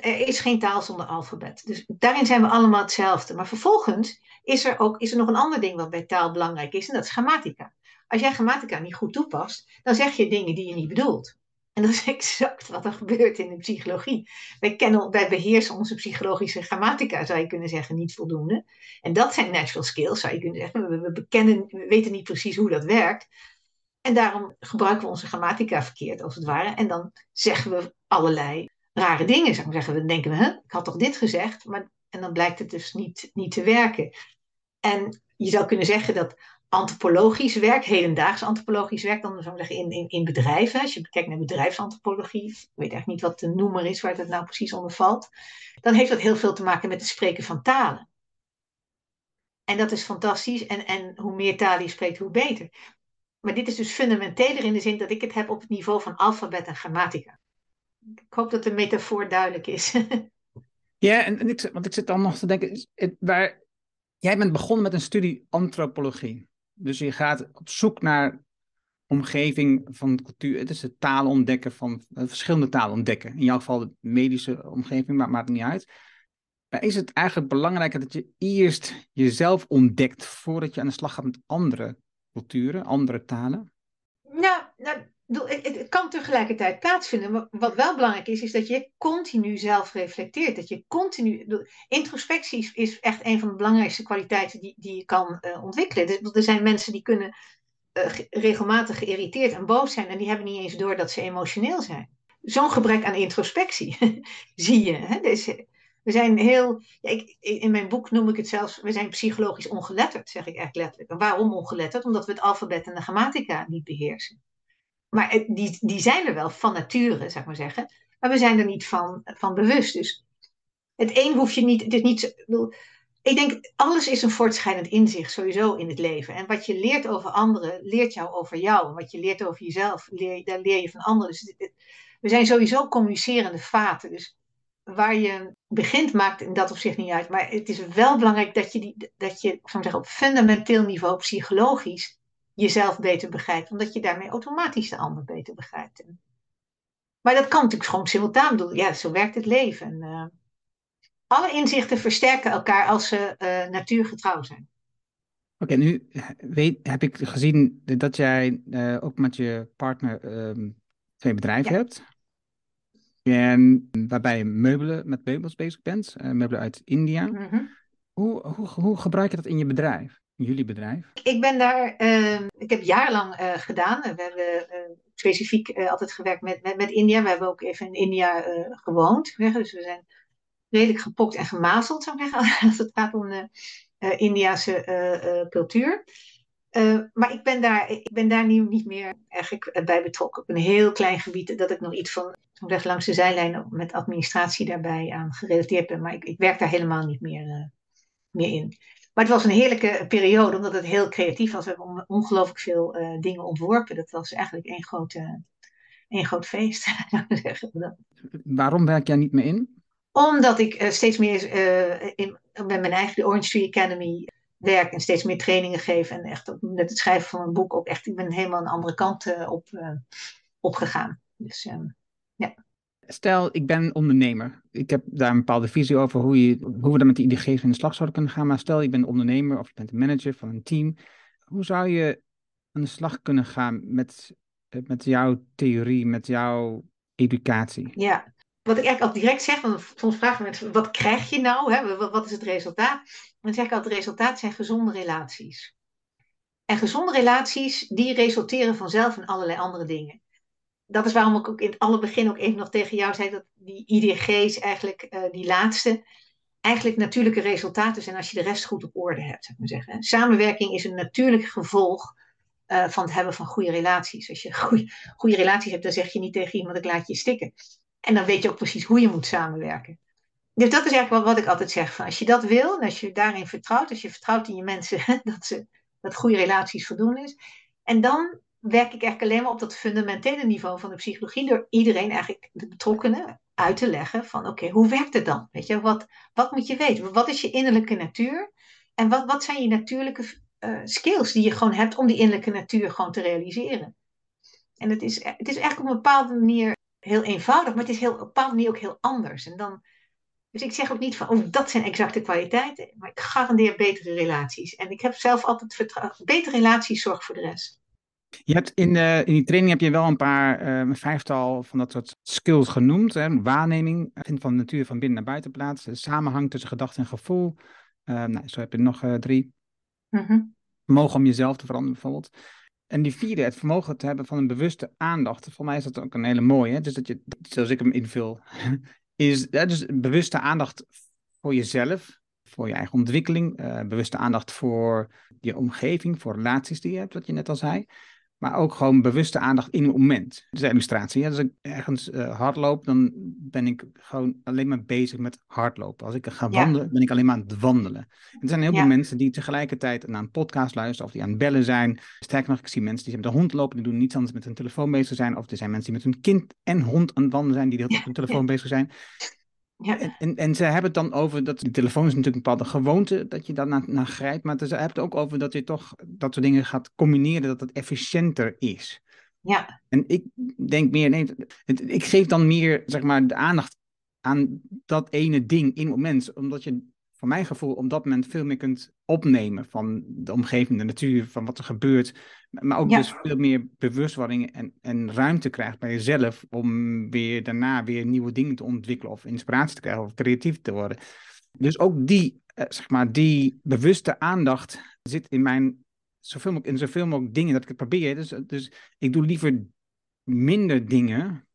er is geen taal zonder alfabet. Dus daarin zijn we allemaal hetzelfde. Maar vervolgens is er, ook, is er nog een ander ding wat bij taal belangrijk is, en dat is grammatica. Als jij grammatica niet goed toepast, dan zeg je dingen die je niet bedoelt. En dat is exact wat er gebeurt in de psychologie. Wij, kennen, wij beheersen onze psychologische grammatica, zou je kunnen zeggen, niet voldoende. En dat zijn natural skills, zou je kunnen zeggen. We, we, bekennen, we weten niet precies hoe dat werkt. En daarom gebruiken we onze grammatica verkeerd, als het ware. En dan zeggen we allerlei rare dingen. Zou ik zeggen, dan denken we, ik had toch dit gezegd? Maar, en dan blijkt het dus niet, niet te werken. En je zou kunnen zeggen dat antropologisch werk, hedendaags antropologisch werk, dan zou ik in, in, in bedrijven. Als je kijkt naar bedrijfsantropologie, ik weet eigenlijk niet wat de noemer is waar het nou precies onder valt, dan heeft dat heel veel te maken met het spreken van talen. En dat is fantastisch. En, en hoe meer talen je spreekt, hoe beter. Maar dit is dus fundamenteler in de zin dat ik het heb op het niveau van alfabet en grammatica. Ik hoop dat de metafoor duidelijk is. ja, en, en ik, want ik zit dan nog te denken, het, waar, jij bent begonnen met een studie antropologie. Dus je gaat op zoek naar omgeving van cultuur. Het is de talen ontdekken van uh, verschillende talen ontdekken. In jouw geval de medische omgeving, maar maakt het niet uit. Maar is het eigenlijk belangrijker dat je eerst jezelf ontdekt voordat je aan de slag gaat met andere culturen, andere talen? Nou, nou het, kan tegelijkertijd plaatsvinden. Maar wat wel belangrijk is, is dat je continu zelf reflecteert. Dat je continu. Introspectie is echt een van de belangrijkste kwaliteiten die, die je kan uh, ontwikkelen. Dus, er zijn mensen die kunnen uh, regelmatig geïrriteerd en boos zijn en die hebben niet eens door dat ze emotioneel zijn. Zo'n gebrek aan introspectie zie je. Hè? Dus, we zijn heel. Ja, ik, in mijn boek noem ik het zelfs. We zijn psychologisch ongeletterd, zeg ik echt letterlijk. En waarom ongeletterd? Omdat we het alfabet en de grammatica niet beheersen. Maar die, die zijn er wel van nature, ik maar zeggen. Maar we zijn er niet van, van bewust. Dus het een hoef je niet. Het niet ik denk, alles is een voortschrijdend inzicht sowieso in het leven. En wat je leert over anderen, leert jou over jou. En wat je leert over jezelf, leer, daar leer je van anderen. Dus we zijn sowieso communicerende vaten. Dus waar je begint maakt in dat opzicht niet uit. Maar het is wel belangrijk dat je, die, dat je zeggen, op fundamenteel niveau, psychologisch, jezelf beter begrijpt. Omdat je daarmee automatisch de ander beter begrijpt. Maar dat kan natuurlijk gewoon simultaan doen. Ja, zo werkt het leven. En, uh, alle inzichten versterken elkaar als ze uh, natuurgetrouw zijn. Oké, nu weet, heb ik gezien dat jij uh, ook met je partner um, twee bedrijven ja. hebt. En waarbij je meubelen, met meubels bezig bent, uh, meubelen uit India. Mm -hmm. hoe, hoe, hoe gebruik je dat in je bedrijf, in jullie bedrijf? Ik ben daar, uh, ik heb jarenlang uh, gedaan. We hebben specifiek altijd gewerkt met, met, met India. We hebben ook even in India gewoond. Dus we zijn redelijk gepokt en gemazeld, zou ik zeggen, als het gaat om de Indiase cultuur. Maar ik ben daar, ik ben daar nu niet meer eigenlijk bij betrokken. Op een heel klein gebied dat ik nog iets van weg langs de zijlijn met administratie daarbij aan gerelateerd ben. Maar ik, ik werk daar helemaal niet meer, uh, meer in. Maar het was een heerlijke periode, omdat het heel creatief was. We hebben ongelooflijk veel uh, dingen ontworpen. Dat was eigenlijk één groot, één groot feest. Waarom werk jij niet meer in? Omdat ik steeds meer in, met mijn eigen de Orange Tree Academy werk en steeds meer trainingen geef. En echt met het schrijven van een boek ook echt, ik ben helemaal een andere kant op, opgegaan. Dus um, ja. Stel, ik ben ondernemer. Ik heb daar een bepaalde visie over hoe, je, hoe we dan met de IDG's in de slag zouden kunnen gaan. Maar stel, je bent ondernemer of je bent een manager van een team. Hoe zou je aan de slag kunnen gaan met, met jouw theorie, met jouw educatie? Ja, wat ik eigenlijk al direct zeg, want soms vragen mensen, wat krijg je nou? Hè? Wat, wat is het resultaat? Dan zeg ik altijd, het resultaat zijn gezonde relaties. En gezonde relaties, die resulteren vanzelf in allerlei andere dingen. Dat is waarom ik ook in het alle begin ook even nog tegen jou zei dat die IDG's eigenlijk, uh, die laatste, eigenlijk natuurlijke resultaten zijn als je de rest goed op orde hebt. Zeg maar zeggen. Samenwerking is een natuurlijk gevolg uh, van het hebben van goede relaties. Als je goede, goede relaties hebt, dan zeg je niet tegen iemand, ik laat je stikken. En dan weet je ook precies hoe je moet samenwerken. Dus dat is eigenlijk wat ik altijd zeg. Van als je dat wil, als je daarin vertrouwt, als je vertrouwt in je mensen dat, ze, dat goede relaties voldoen is. En dan werk ik eigenlijk alleen maar op dat fundamentele niveau van de psychologie door iedereen eigenlijk de betrokkenen uit te leggen van oké, hoe werkt het dan? Weet je, wat, wat moet je weten? Wat is je innerlijke natuur? En wat, wat zijn je natuurlijke uh, skills die je gewoon hebt om die innerlijke natuur gewoon te realiseren? En het is, het is eigenlijk op een bepaalde manier heel eenvoudig, maar het is heel, op een bepaalde manier ook heel anders. En dan, dus ik zeg ook niet van, oh, dat zijn exacte kwaliteiten, maar ik garandeer betere relaties. En ik heb zelf altijd vertrouwen, betere relaties zorgen voor de rest. Je hebt in, de, in die training heb je wel een paar, uh, een vijftal van dat soort skills genoemd. Hè? Waarneming, vindt van de natuur van binnen naar buiten plaats. Samenhang tussen gedachte en gevoel. Uh, nou, zo heb je nog uh, drie. Mm-hmm. Vermogen om jezelf te veranderen bijvoorbeeld. En die vierde, het vermogen te hebben van een bewuste aandacht. Voor mij is dat ook een hele mooie. Dus dat je, zoals ik hem invul, is ja, dus bewuste aandacht voor jezelf, voor je eigen ontwikkeling. Bewuste aandacht voor je omgeving, voor relaties die je hebt, wat je net al zei. Maar ook gewoon bewuste aandacht in het moment. Dus illustratie. Ja, als ik ergens uh, hardloop, dan ben ik gewoon alleen maar bezig met hardlopen. Als ik ga wandelen, ja. ben ik alleen maar aan het wandelen. En er zijn heel ja. veel mensen die tegelijkertijd naar een podcast luisteren of die aan het bellen zijn. Sterker nog, ik zie mensen die met de hond lopen, die doen niets anders met hun telefoon bezig zijn. Of er zijn mensen die met hun kind en hond aan het wandelen zijn, die op hun telefoon bezig zijn. Ja. En, en, en, ze hebben het dan over dat die telefoon is natuurlijk een bepaalde gewoonte dat je daar naar, naar grijpt, maar ze hebben het ook over dat je toch dat soort dingen gaat combineren, dat het efficiënter is. Ja. En ik denk meer, nee, het, ik geef dan meer zeg maar de aandacht aan dat ene ding in het moment, omdat je voor mijn gevoel op dat moment veel meer kunt opnemen van de omgeving, de natuur, van wat er gebeurt. Maar ook ja. dus veel meer bewustwording en, en ruimte krijgt bij jezelf om weer daarna weer nieuwe dingen te ontwikkelen of inspiratie te krijgen of creatief te worden. Dus ook die, eh, zeg maar, die bewuste aandacht zit in mijn zoveel mogelijk, in zoveel mogelijk dingen dat ik het probeer. Dus, dus ik doe liever minder dingen.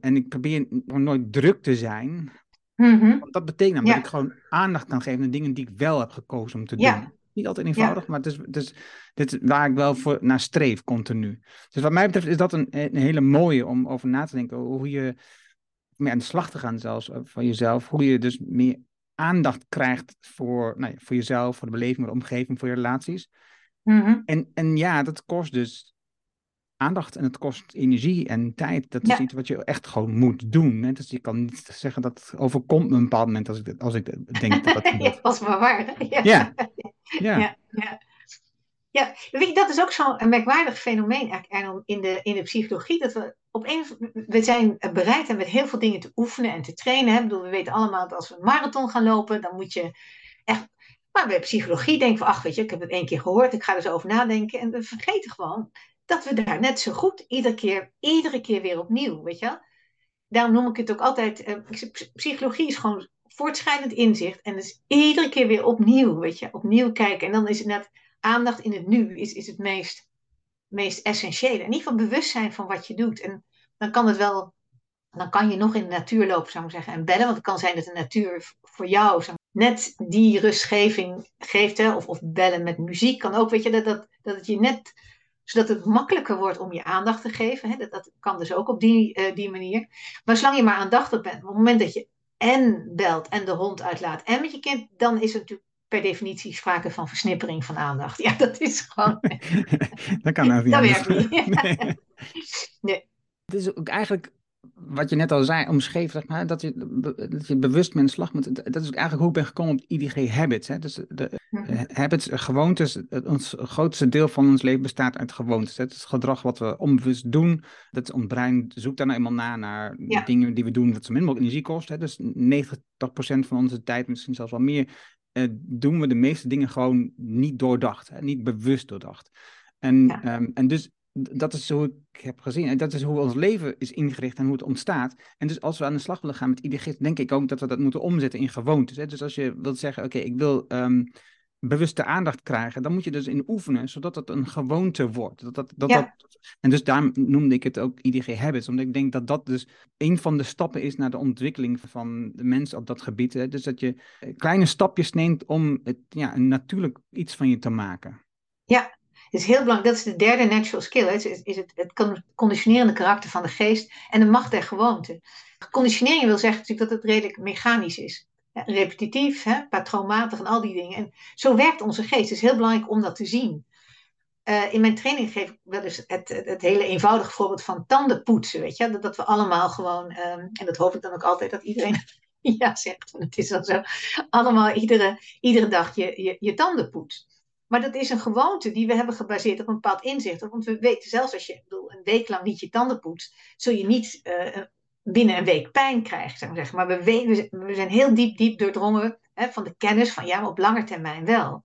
En ik probeer nooit druk te zijn. Mm-hmm. Want dat betekent dan ja. dat ik gewoon aandacht kan geven aan dingen die ik wel heb gekozen om te doen. Niet altijd eenvoudig, ja. maar het is, het, is, dit is waar ik wel voor naar streef continu. Dus wat mij betreft is dat een, een hele mooie om over na te denken. Hoe je mee aan de slag te gaan zelfs van jezelf. Hoe je dus meer aandacht krijgt voor, nou ja, voor jezelf, voor de beleving, voor de omgeving, voor je relaties. Mhm. En, en ja, dat kost dus aandacht en het kost energie en tijd. Dat is Ja. iets wat je echt gewoon moet doen. Hè? Dus je kan niet zeggen dat het overkomt me een bepaald moment als ik, als ik denk dat dat gebeurt. maar waar. Ja. Ja, ja. Ja, weet je, dat is ook zo'n merkwaardig fenomeen eigenlijk in de, in de psychologie. Dat we op een, we zijn bereid en met heel veel dingen te oefenen en te trainen. Hè? Ik bedoel, we weten allemaal dat als we een marathon gaan lopen, dan moet je echt. Maar bij psychologie denken we, ach weet je, ik heb het één keer gehoord, ik ga er zo over nadenken. En we vergeten gewoon dat we daar net zo goed iedere keer, iedere keer weer opnieuw, weet je. Daarom noem ik het ook altijd, eh, psychologie is gewoon voortschrijdend inzicht. En dus iedere keer weer opnieuw, weet je, opnieuw kijken. En dan is het net aandacht in het nu is, is het meest, meest essentiële. In ieder geval bewustzijn van wat je doet. En dan kan het wel, dan kan je nog in de natuur lopen, zou ik zeggen, en bellen. Want het kan zijn dat de natuur voor jou net die rustgeving geeft. Hè? Of, of bellen met muziek kan ook, weet je, dat, dat, dat het je net, zodat het makkelijker wordt om je aandacht te geven. Hè? Dat, dat kan dus ook op die, eh, die manier. Maar zolang je maar aandachtig bent, op het moment dat je en belt en de hond uitlaat en met je kind, dan is het natuurlijk per definitie sprake van versnippering van aandacht. Ja, dat is gewoon. dat kan niet Dat werkt niet. Nee. Nee. Het is ook eigenlijk wat je net al zei, omschreef, zeg maar, dat je, dat je bewust met een slag moet. Dat is eigenlijk hoe ik ben gekomen op IDG Habits. Hè? Dus de, habits, gewoontes, het, ons grootste deel van ons leven bestaat uit gewoontes. hè. Het is gedrag wat we onbewust doen. Dat ons brein zoekt daar nou eenmaal na, naar Ja. dingen die we doen wat zo min mogelijk energie kost. Hè? Dus 90% van onze tijd, misschien zelfs wel meer, eh, doen we de meeste dingen gewoon niet doordacht. Hè? Niet bewust doordacht. En, Ja. ehm, en dus dat is hoe ik heb gezien. En dat is hoe ons leven is ingericht en hoe het ontstaat. En dus als we aan de slag willen gaan met IDG, denk ik ook dat we dat moeten omzetten in gewoontes. Hè? Dus als je wilt zeggen, oké, ik wil ehm, bewuste aandacht krijgen, dan moet je dus in oefenen, zodat het een gewoonte wordt. Dat, dat, dat, Ja. dat, en dus daarom noemde ik het ook IDG Habits, omdat ik denk dat dat dus een van de stappen is naar de ontwikkeling van de mens op dat gebied. Hè? Dus dat je eh, kleine stapjes neemt om het, ja, een natuurlijk iets van je te maken. Het is heel belangrijk, dat is de derde natural skill, hè, is, het, het con- conditionerende karakter van de geest en de macht der gewoonte. Conditionering wil zeggen natuurlijk dat het redelijk mechanisch is. Repetitief, hè, patroonmatig en al die dingen. En zo werkt onze geest. Het is heel belangrijk om dat te zien. Eh, in mijn training geef ik wel eens het, het, hele eenvoudige voorbeeld van tandenpoetsen. Weet je? Dat, dat we allemaal gewoon, ehm, en dat hoop ik dan ook altijd dat iedereen ja zegt, want het is dan zo, allemaal iedere, iedere dag je, je, je tanden poetst. Maar dat is een gewoonte die we hebben gebaseerd op een bepaald inzicht. Want we weten zelfs als je bedoel, een week lang niet je tanden poetst, zul je niet eh, binnen een week pijn krijgen. Zeg maar, maar we, we zijn heel diep, diep doordrongen hè, van de kennis van ja, maar op lange termijn wel.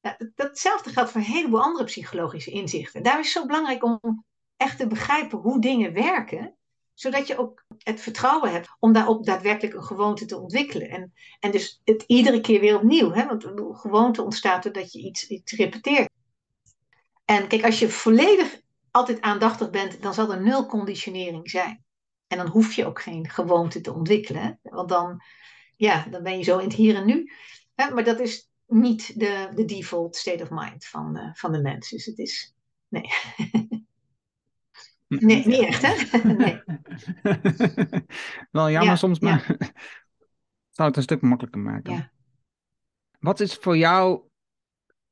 Ja, dat- datzelfde geldt voor een heleboel andere psychologische inzichten. Daarom is het zo belangrijk om echt te begrijpen hoe dingen werken, zodat je ook het vertrouwen hebt om daarop daadwerkelijk een gewoonte te ontwikkelen. En, en dus het iedere keer weer opnieuw. Hè? Want bedoel, gewoonte ontstaat doordat je iets, iets repeteert. En kijk, als je volledig altijd aandachtig bent, dan zal er nul conditionering zijn. En dan hoef je ook geen gewoonte te ontwikkelen. Want dan, ja, dan ben je zo in het hier en nu. Hè? Maar dat is niet de, de default state of mind van, uh, van de mens. Dus het is. Nee. nee, niet echt, hè? nee. Wel jammer Ja, soms, ja. maar zou het een stuk makkelijker maken. Ja. Wat is voor jou,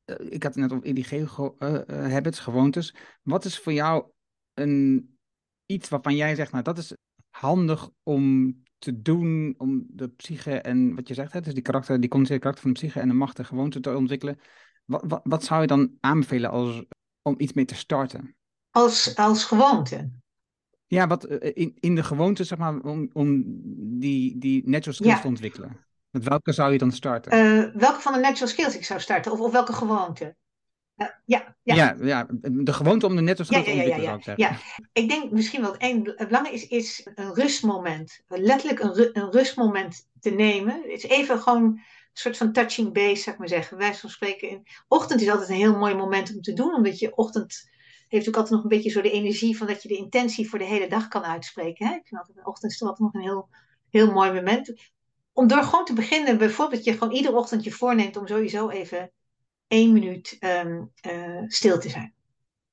eh, ik had het net over IDG gewo- eh, eh, habits, gewoontes. Wat is voor jou een, iets waarvan jij zegt, nou dat is handig om te doen, om de psyche en wat je zegt, hè, dus die karakter, die conditionele karakter van de psyche en de macht en gewoonte te ontwikkelen. Wat, wat, wat zou je dan aanbevelen als, om iets mee te starten? Als, als gewoonte. Ja, wat eh, in, in de gewoonte, zeg maar, om, om die, die natural skills Ja. te ontwikkelen. Met welke zou je dan starten? Eh, welke van de natural skills ik zou starten? Of, of welke gewoonte? Eh, ja, ja. ja. Ja, de gewoonte om de natural skills ja, te ontwikkelen, zou ik zeggen. ja. Ik denk misschien wel het een belangrijk is, is een rustmoment. Letterlijk een, ru- een rustmoment te nemen. Het is even gewoon een soort van touching base, zou ik maar zeggen. Wij van spreken. In, ochtend is altijd een heel mooi moment om te doen, omdat je ochtend heeft ook altijd nog een beetje zo de energie van dat je de intentie voor de hele dag kan uitspreken. Hè? Ik vind altijd de ochtend nog een heel, heel mooi moment. Om door gewoon te beginnen, bijvoorbeeld je gewoon iedere ochtend je voorneemt om sowieso even één minuut ehm, eh, stil te zijn.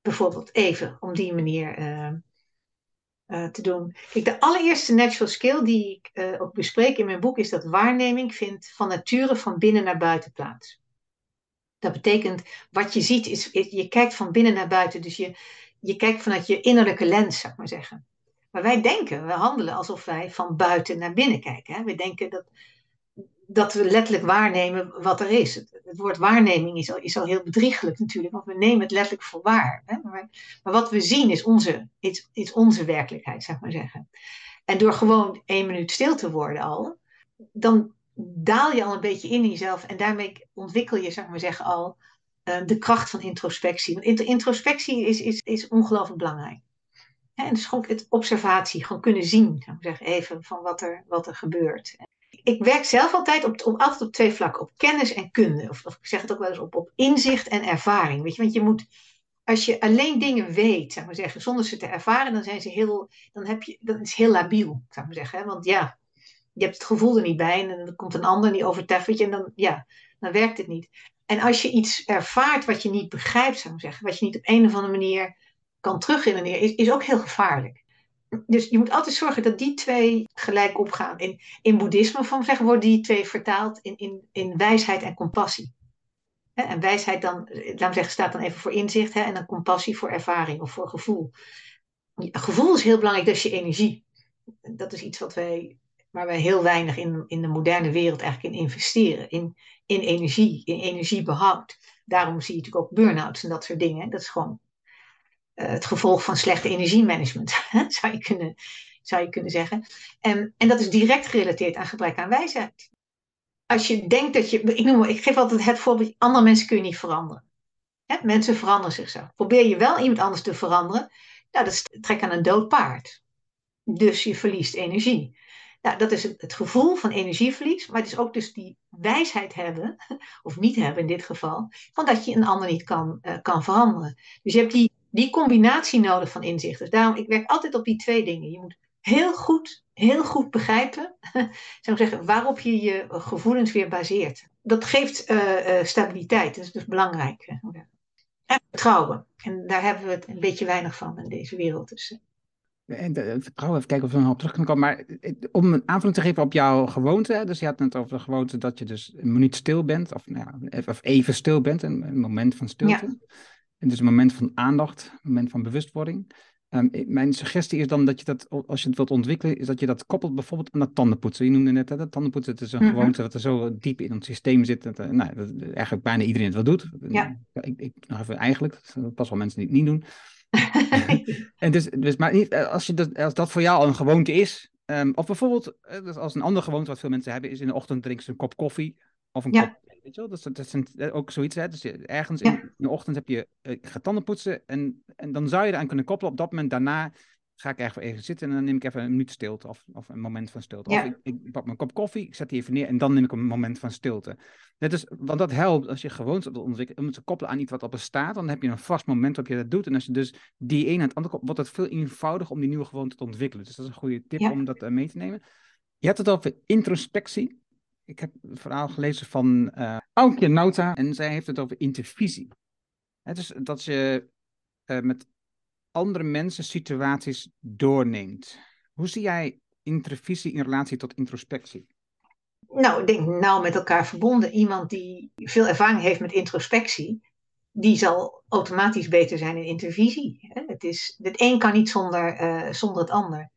Bijvoorbeeld even, om die manier. eh, eh, te doen. Kijk, de allereerste natural skill die ik uh, ook bespreek in mijn boek is dat waarneming vindt van nature van binnen naar buiten plaats. Dat betekent, wat je ziet, is, je kijkt van binnen naar buiten. Dus je, je kijkt vanuit je innerlijke lens, zou ik maar zeggen. Maar wij denken, we handelen alsof wij van buiten naar binnen kijken. Hè? We denken dat, dat we letterlijk waarnemen wat er is. Het, woord waarneming is al, is al heel bedriegelijk natuurlijk, want we nemen het letterlijk voor waar. Hè? Maar, maar, wat we zien is onze, is, is onze werkelijkheid, zou ik maar zeggen. En door gewoon één minuut stil te worden al, dan daal je al een beetje in jezelf en daarmee ontwikkel je, zou ik maar zeggen, al uh, de kracht van introspectie. Want introspectie is, is, is ongelooflijk belangrijk. En dus gewoon het observatie, gewoon kunnen zien, zou ik zeggen, even van wat er, wat er gebeurt. Ik werk zelf altijd op, op, altijd op twee vlakken, op kennis en kunde. Of, ik zeg het ook wel eens op, op inzicht en ervaring. Weet je, want je moet, als je alleen dingen weet, zou ik maar zeggen, zonder ze te ervaren, dan zijn ze heel, dan heb je, dan is heel labiel, zou ik maar zeggen. Hè? Want ja, je hebt het gevoel er niet bij en dan komt een ander die overtreft je en dan, ja, dan werkt het niet. En als je iets ervaart wat je niet begrijpt, zou ik zeggen, wat je niet op een of andere manier kan terugredeneren, is, is ook heel gevaarlijk. Dus je moet altijd zorgen dat die twee gelijk opgaan. In, in boeddhisme van zeggen, worden die twee vertaald in, in, in wijsheid en compassie. en wijsheid dan, laat me zeggen, staat dan even voor inzicht. en dan compassie voor ervaring of voor gevoel. Gevoel is heel belangrijk, dat is je energie. Dat is iets wat wij, waar wij heel weinig in, in de moderne wereld eigenlijk in investeren. In, in energie, in energiebehoud. Daarom zie je natuurlijk ook burn-outs en dat soort dingen. Dat is gewoon eh, het gevolg van slechte energiemanagement, zou, je kunnen, zou je kunnen zeggen. En, en dat is direct gerelateerd aan gebrek aan wijsheid. Als je denkt dat je, ik, noem, ik geef altijd het voorbeeld, andere mensen kun je niet veranderen. Hè? Mensen veranderen zichzelf. Probeer je wel iemand anders te veranderen, nou, dat trek aan een dood paard. Dus je verliest energie. Nou, dat is het, gevoel van energieverlies, maar het is ook dus die wijsheid hebben, of niet hebben in dit geval, van dat je een ander niet kan, uh, kan veranderen. Dus je hebt die die combinatie nodig van inzichten. Dus daarom, ik werk altijd op die twee dingen. Je moet heel goed, heel goed begrijpen, zou ik zeggen, waarop je je gevoelens weer baseert. Dat geeft uh, uh, stabiliteit, dat is dus belangrijk. En vertrouwen. En daar hebben we het een beetje weinig van in deze wereld. Dus. Eh. En de, vertrouwen, even kijken of we er nog op terug kunnen komen. Maar om een aanvulling te geven op jouw gewoonte. Dus je had het over de gewoonte dat je dus een minuut stil bent. Of, nou ja, of even stil bent, een, een moment van stilte. Ja. En dus een moment van aandacht, een moment van bewustwording. Um, mijn suggestie is dan dat je dat, als je het wilt ontwikkelen, is dat je dat koppelt bijvoorbeeld aan dat tandenpoetsen. Je noemde net hè, dat tandenpoetsen, het is een mm -hmm. gewoonte dat er zo diep in het systeem zit. Dat, uh, nou, dat eigenlijk bijna iedereen het wel doet. Ja. Ik, ik, nog even eigenlijk, pas wel mensen die het niet doen. en dus, dus, maar niet, eh, als, je dat, als dat voor jou al een gewoonte is, um, of bijvoorbeeld, uh, als een andere gewoonte wat veel mensen hebben, is in de ochtend drinken ze een kop koffie of een ja. kop Weet je wel? Dat, dat is een, ook zoiets. Hè? Dus ergens ja. in, de ochtend heb je, uh, ik ga tanden poetsen. En, en dan zou je eraan kunnen koppelen. Op dat moment daarna ga ik even, even zitten. En dan neem ik even een minuut stilte. Of, of een moment van stilte. Ja. Of ik, ik, pak mijn kop koffie. Ik zet die even neer. En dan neem ik een moment van stilte. Dat is, want dat helpt als je gewoon ontwikkelt. Om het te koppelen aan iets wat al bestaat. Dan heb je een vast moment waarop je dat doet. En als je dus die een aan het andere wordt het veel eenvoudiger om die nieuwe gewoonte te ontwikkelen. Dus dat is een goede tip om dat uh, mee te nemen. Je hebt het over introspectie ik heb een verhaal gelezen van uh, Aukje Nauta en zij heeft het over intervisie. Het is dat je uh, met andere mensen situaties doorneemt. Hoe zie jij intervisie in relatie tot introspectie? Nou, ik denk nou met elkaar verbonden. Iemand die veel ervaring heeft met introspectie, die zal automatisch beter zijn in intervisie. Het, is, het een kan niet zonder, uh, zonder het ander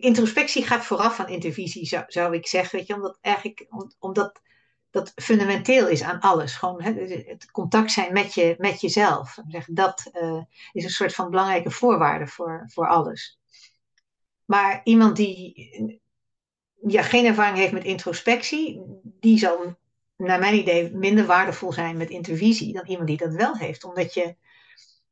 introspectie gaat vooraf aan intervisie, zou, zou ik zeggen. Weet je, omdat eigenlijk omdat dat fundamenteel is aan alles. Gewoon hè, het contact zijn met, je, met jezelf. Dat uh, is een soort van belangrijke voorwaarde voor, voor alles. Maar iemand die ja, geen ervaring heeft met introspectie, die zal naar mijn idee minder waardevol zijn met intervisie dan iemand die dat wel heeft. Omdat je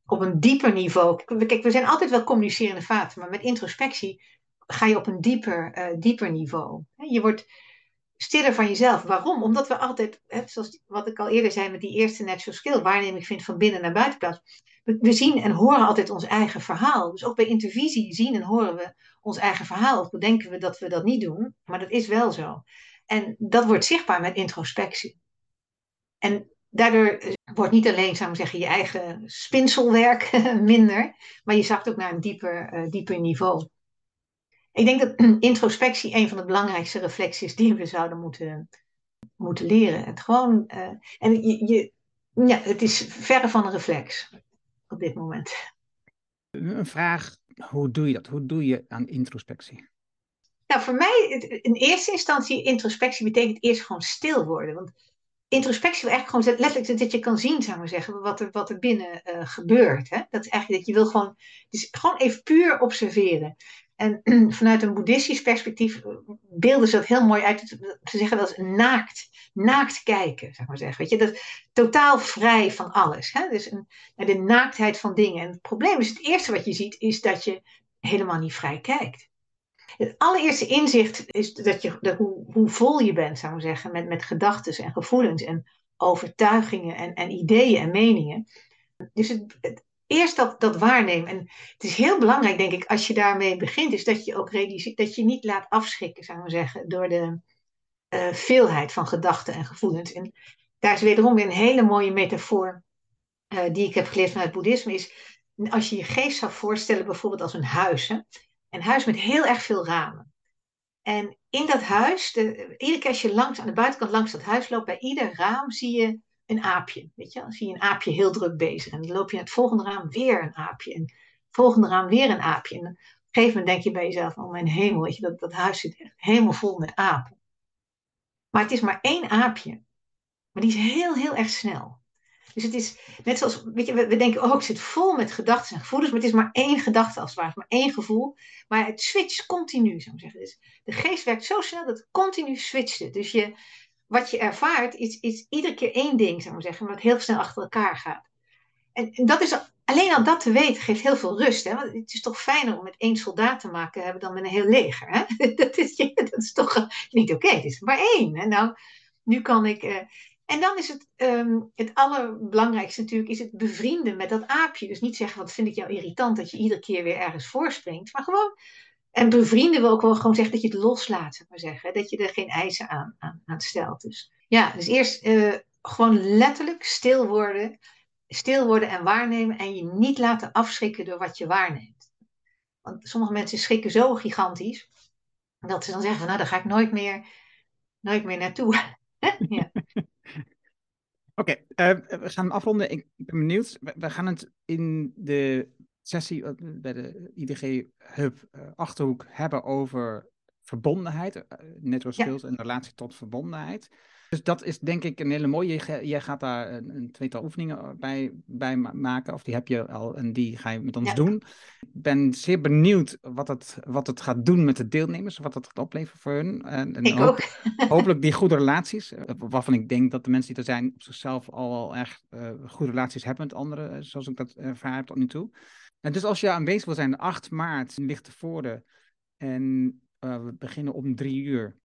op een dieper niveau. Kijk, we zijn altijd wel communicerende vaten, maar met introspectie ga je op een dieper, uh, dieper niveau. Je wordt stiller van jezelf. Waarom? Omdat we altijd, hè, zoals wat ik al eerder zei met die eerste natural skill, waarneming vind van binnen naar buiten plaats. We, zien en horen altijd ons eigen verhaal. Dus ook bij intervisie zien en horen we ons eigen verhaal. Of denken we dat we dat niet doen, maar dat is wel zo. En dat wordt zichtbaar met introspectie. En daardoor eh, wordt niet alleen, zou ik zeggen, je eigen spinselwerk minder, maar je zakt ook naar een dieper, uh, dieper niveau. Ik denk dat introspectie een van de belangrijkste reflecties die we zouden moeten, moeten leren. Het gewoon, uh, en je, je, ja, het is verre van een reflex op dit moment. Een vraag, hoe doe je dat? Hoe doe je aan introspectie? Nou, voor mij, in eerste instantie, introspectie betekent eerst gewoon stil worden. Want introspectie wil eigenlijk gewoon letterlijk dat je kan zien, zou ik maar zeggen, wat er, wat er binnen uh, gebeurt. Hè? Dat is eigenlijk dat je wil gewoon, dus gewoon even puur observeren. En vanuit een boeddhistisch perspectief beelden ze dat heel mooi uit. Ze zeggen wel eens naakt, naakt kijken, zeg maar zeggen. Weet je, dat totaal vrij van alles. Hè? Dus een, de naaktheid van dingen. En het probleem is, het eerste wat je ziet, is dat je helemaal niet vrij kijkt. Het allereerste inzicht is dat je, dat hoe, hoe vol je bent, zou ik zeggen, met, met gedachten en gevoelens en overtuigingen en, en ideeën en meningen. Dus het, eerst dat, dat waarnemen. En het is heel belangrijk, denk ik, als je daarmee begint, is dat je ook dat je niet laat afschrikken, zou ik zeggen, door de uh, veelheid van gedachten en gevoelens. En daar is wederom weer een hele mooie metafoor uh, die ik heb geleerd vanuit het boeddhisme, is als je je geest zou voorstellen bijvoorbeeld als een huis. Hè? Een huis met heel erg veel ramen. En in dat huis, de, iedere keer als je langs, aan de buitenkant langs dat huis loopt, bij ieder raam zie je een aapje. Weet je, dan zie je een aapje heel druk bezig. En dan loop je naar het volgende raam weer een aapje. En het volgende raam weer een aapje. En op een gegeven moment denk je bij jezelf, oh mijn hemel, weet je, dat, dat huis zit echt helemaal vol met apen. Maar het is maar één aapje. Maar die is heel, heel erg snel. Dus het is net zoals, weet je, we, denken, oh, ik zit vol met gedachten en gevoelens, maar het is maar één gedachte als het ware, maar één gevoel. Maar het switcht continu, zou ik zeggen. Dus de geest werkt zo snel dat het continu switcht. Dus je, wat je ervaart is, is iedere keer één ding, zou ik zeggen, het heel snel achter elkaar gaat. En, en, dat is, alleen al dat te weten geeft heel veel rust. Hè? Want het is toch fijner om met één soldaat te maken hebben dan met een heel leger. Hè? dat, is, dat is toch niet oké, het is maar één. En nou, nu kan ik... Uh, en dan is het, um, het allerbelangrijkste natuurlijk, is het bevrienden met dat aapje. Dus niet zeggen, wat vind ik jou irritant dat je iedere keer weer ergens voorspringt. Maar gewoon, en bevrienden wil ook wel gewoon zeggen dat je het loslaat, maar zeggen. Dat je er geen eisen aan, aan, aan stelt. Dus ja, dus eerst uh, gewoon letterlijk stil worden. Stil worden en waarnemen en je niet laten afschrikken door wat je waarneemt. Want sommige mensen schrikken zo gigantisch, dat ze dan zeggen, nou daar ga ik nooit meer, nooit meer naartoe. ja. Oké, uh, we gaan afronden. Ik ben benieuwd. We, gaan het in de sessie uh, bij de IDG Hub uh, Achterhoek hebben over verbondenheid, uh, network skills ja. en relatie tot verbondenheid. Dus dat is denk ik een hele mooie. Jij gaat daar een, een, tweetal oefeningen bij, bij maken, of die heb je al en die ga je met ons ja. doen. Ik ben zeer benieuwd wat het, wat het gaat doen met de deelnemers, wat het gaat opleveren voor hun. En, en ik hoop, ook. hopelijk die goede relaties, eh, waarvan ik denk dat de mensen die er zijn op zichzelf al wel echt uh, goede relaties hebben met anderen, zoals ik dat ervaren heb tot nu toe. En dus als je aanwezig wil zijn, 8 maart ligt tevoren en uh, we beginnen om drie uur.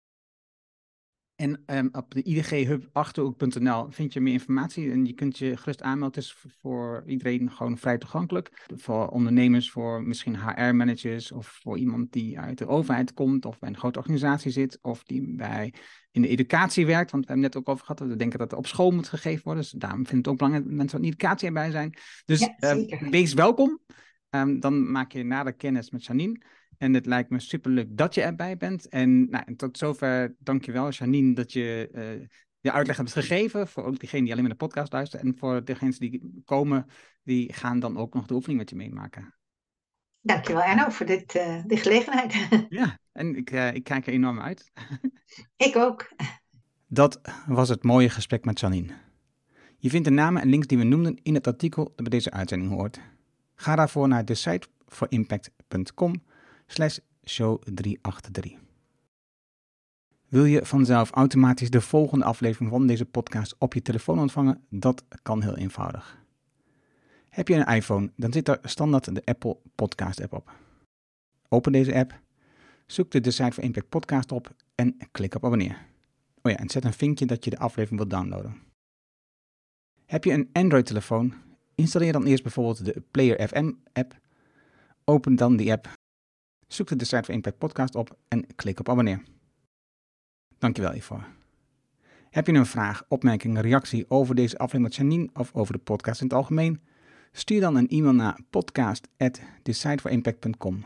En um, op de IDG Achterhoek.nl vind je meer informatie en je kunt je gerust aanmelden. Het is voor iedereen gewoon vrij toegankelijk. Voor ondernemers, voor misschien HR-managers of voor iemand die uit de overheid komt of bij een grote organisatie zit of die bij in de educatie werkt. Want we hebben het net ook over gehad, we denken dat er op school moet gegeven worden. Dus daarom vind ik het ook belangrijk dat mensen van educatie erbij zijn. Dus ja, uh, wees welkom. Um, dan maak je nader kennis met Janine. En het lijkt me superleuk dat je erbij bent. En, nou, tot zover dankjewel, Janine, dat je uh, je uitleg hebt gegeven. Voor ook diegenen die alleen maar de podcast luisteren. En voor degenen die komen, die gaan dan ook nog de oefening met je meemaken. Dankjewel, Erno, voor dit, uh, de gelegenheid. ja, en ik, uh, ik kijk er enorm uit. ik ook. Dat was het mooie gesprek met Janine. Je vindt de namen en links die we noemden in het artikel dat bij deze uitzending hoort. Ga daarvoor naar decide4impact.com slash show 383. Wil je vanzelf automatisch de volgende aflevering van deze podcast op je telefoon ontvangen? Dat kan heel eenvoudig. Heb je een iPhone, dan zit er standaard de Apple Podcast app op. Open deze app, zoek de Decide for Impact podcast op en klik op abonneer. Oh ja, en zet een vinkje dat je de aflevering wilt downloaden. Heb je een Android-telefoon? Installeer dan eerst bijvoorbeeld de Player FM app. Open dan die app Zoek de Decide for Impact podcast op en klik op abonneer. Dankjewel hiervoor. Heb je een vraag, opmerking, reactie over deze aflevering met Janine of over de podcast in het algemeen? Stuur dan een e-mail naar podcast.decideforimpact.com.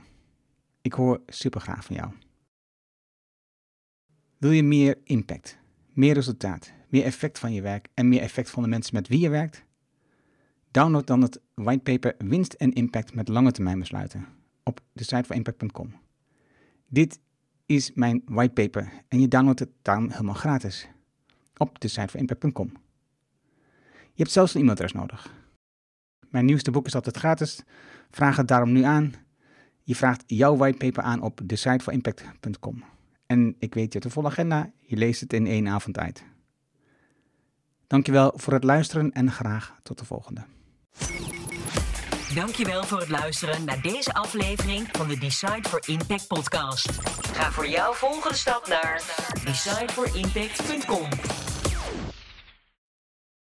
Ik hoor super graag van jou. Wil je meer impact, meer resultaat, meer effect van je werk en meer effect van de mensen met wie je werkt? Download dan het whitepaper Winst en Impact met lange termijn besluiten op de site van impact.com. Dit is mijn whitepaper en je downloadt het dan helemaal gratis op de site van impact.com. Je hebt zelfs een e-mailadres nodig. Mijn nieuwste boek is altijd gratis. Vraag het daarom nu aan. Je vraagt jouw whitepaper aan op de site van impact.com. En ik weet je hebt een volle agenda, je leest het in één avond tijd. Dankjewel voor het luisteren en graag tot de volgende. Dankjewel voor het luisteren naar deze aflevering van de Decide for Impact podcast. Ga voor jouw volgende stap naar decideforimpact.com.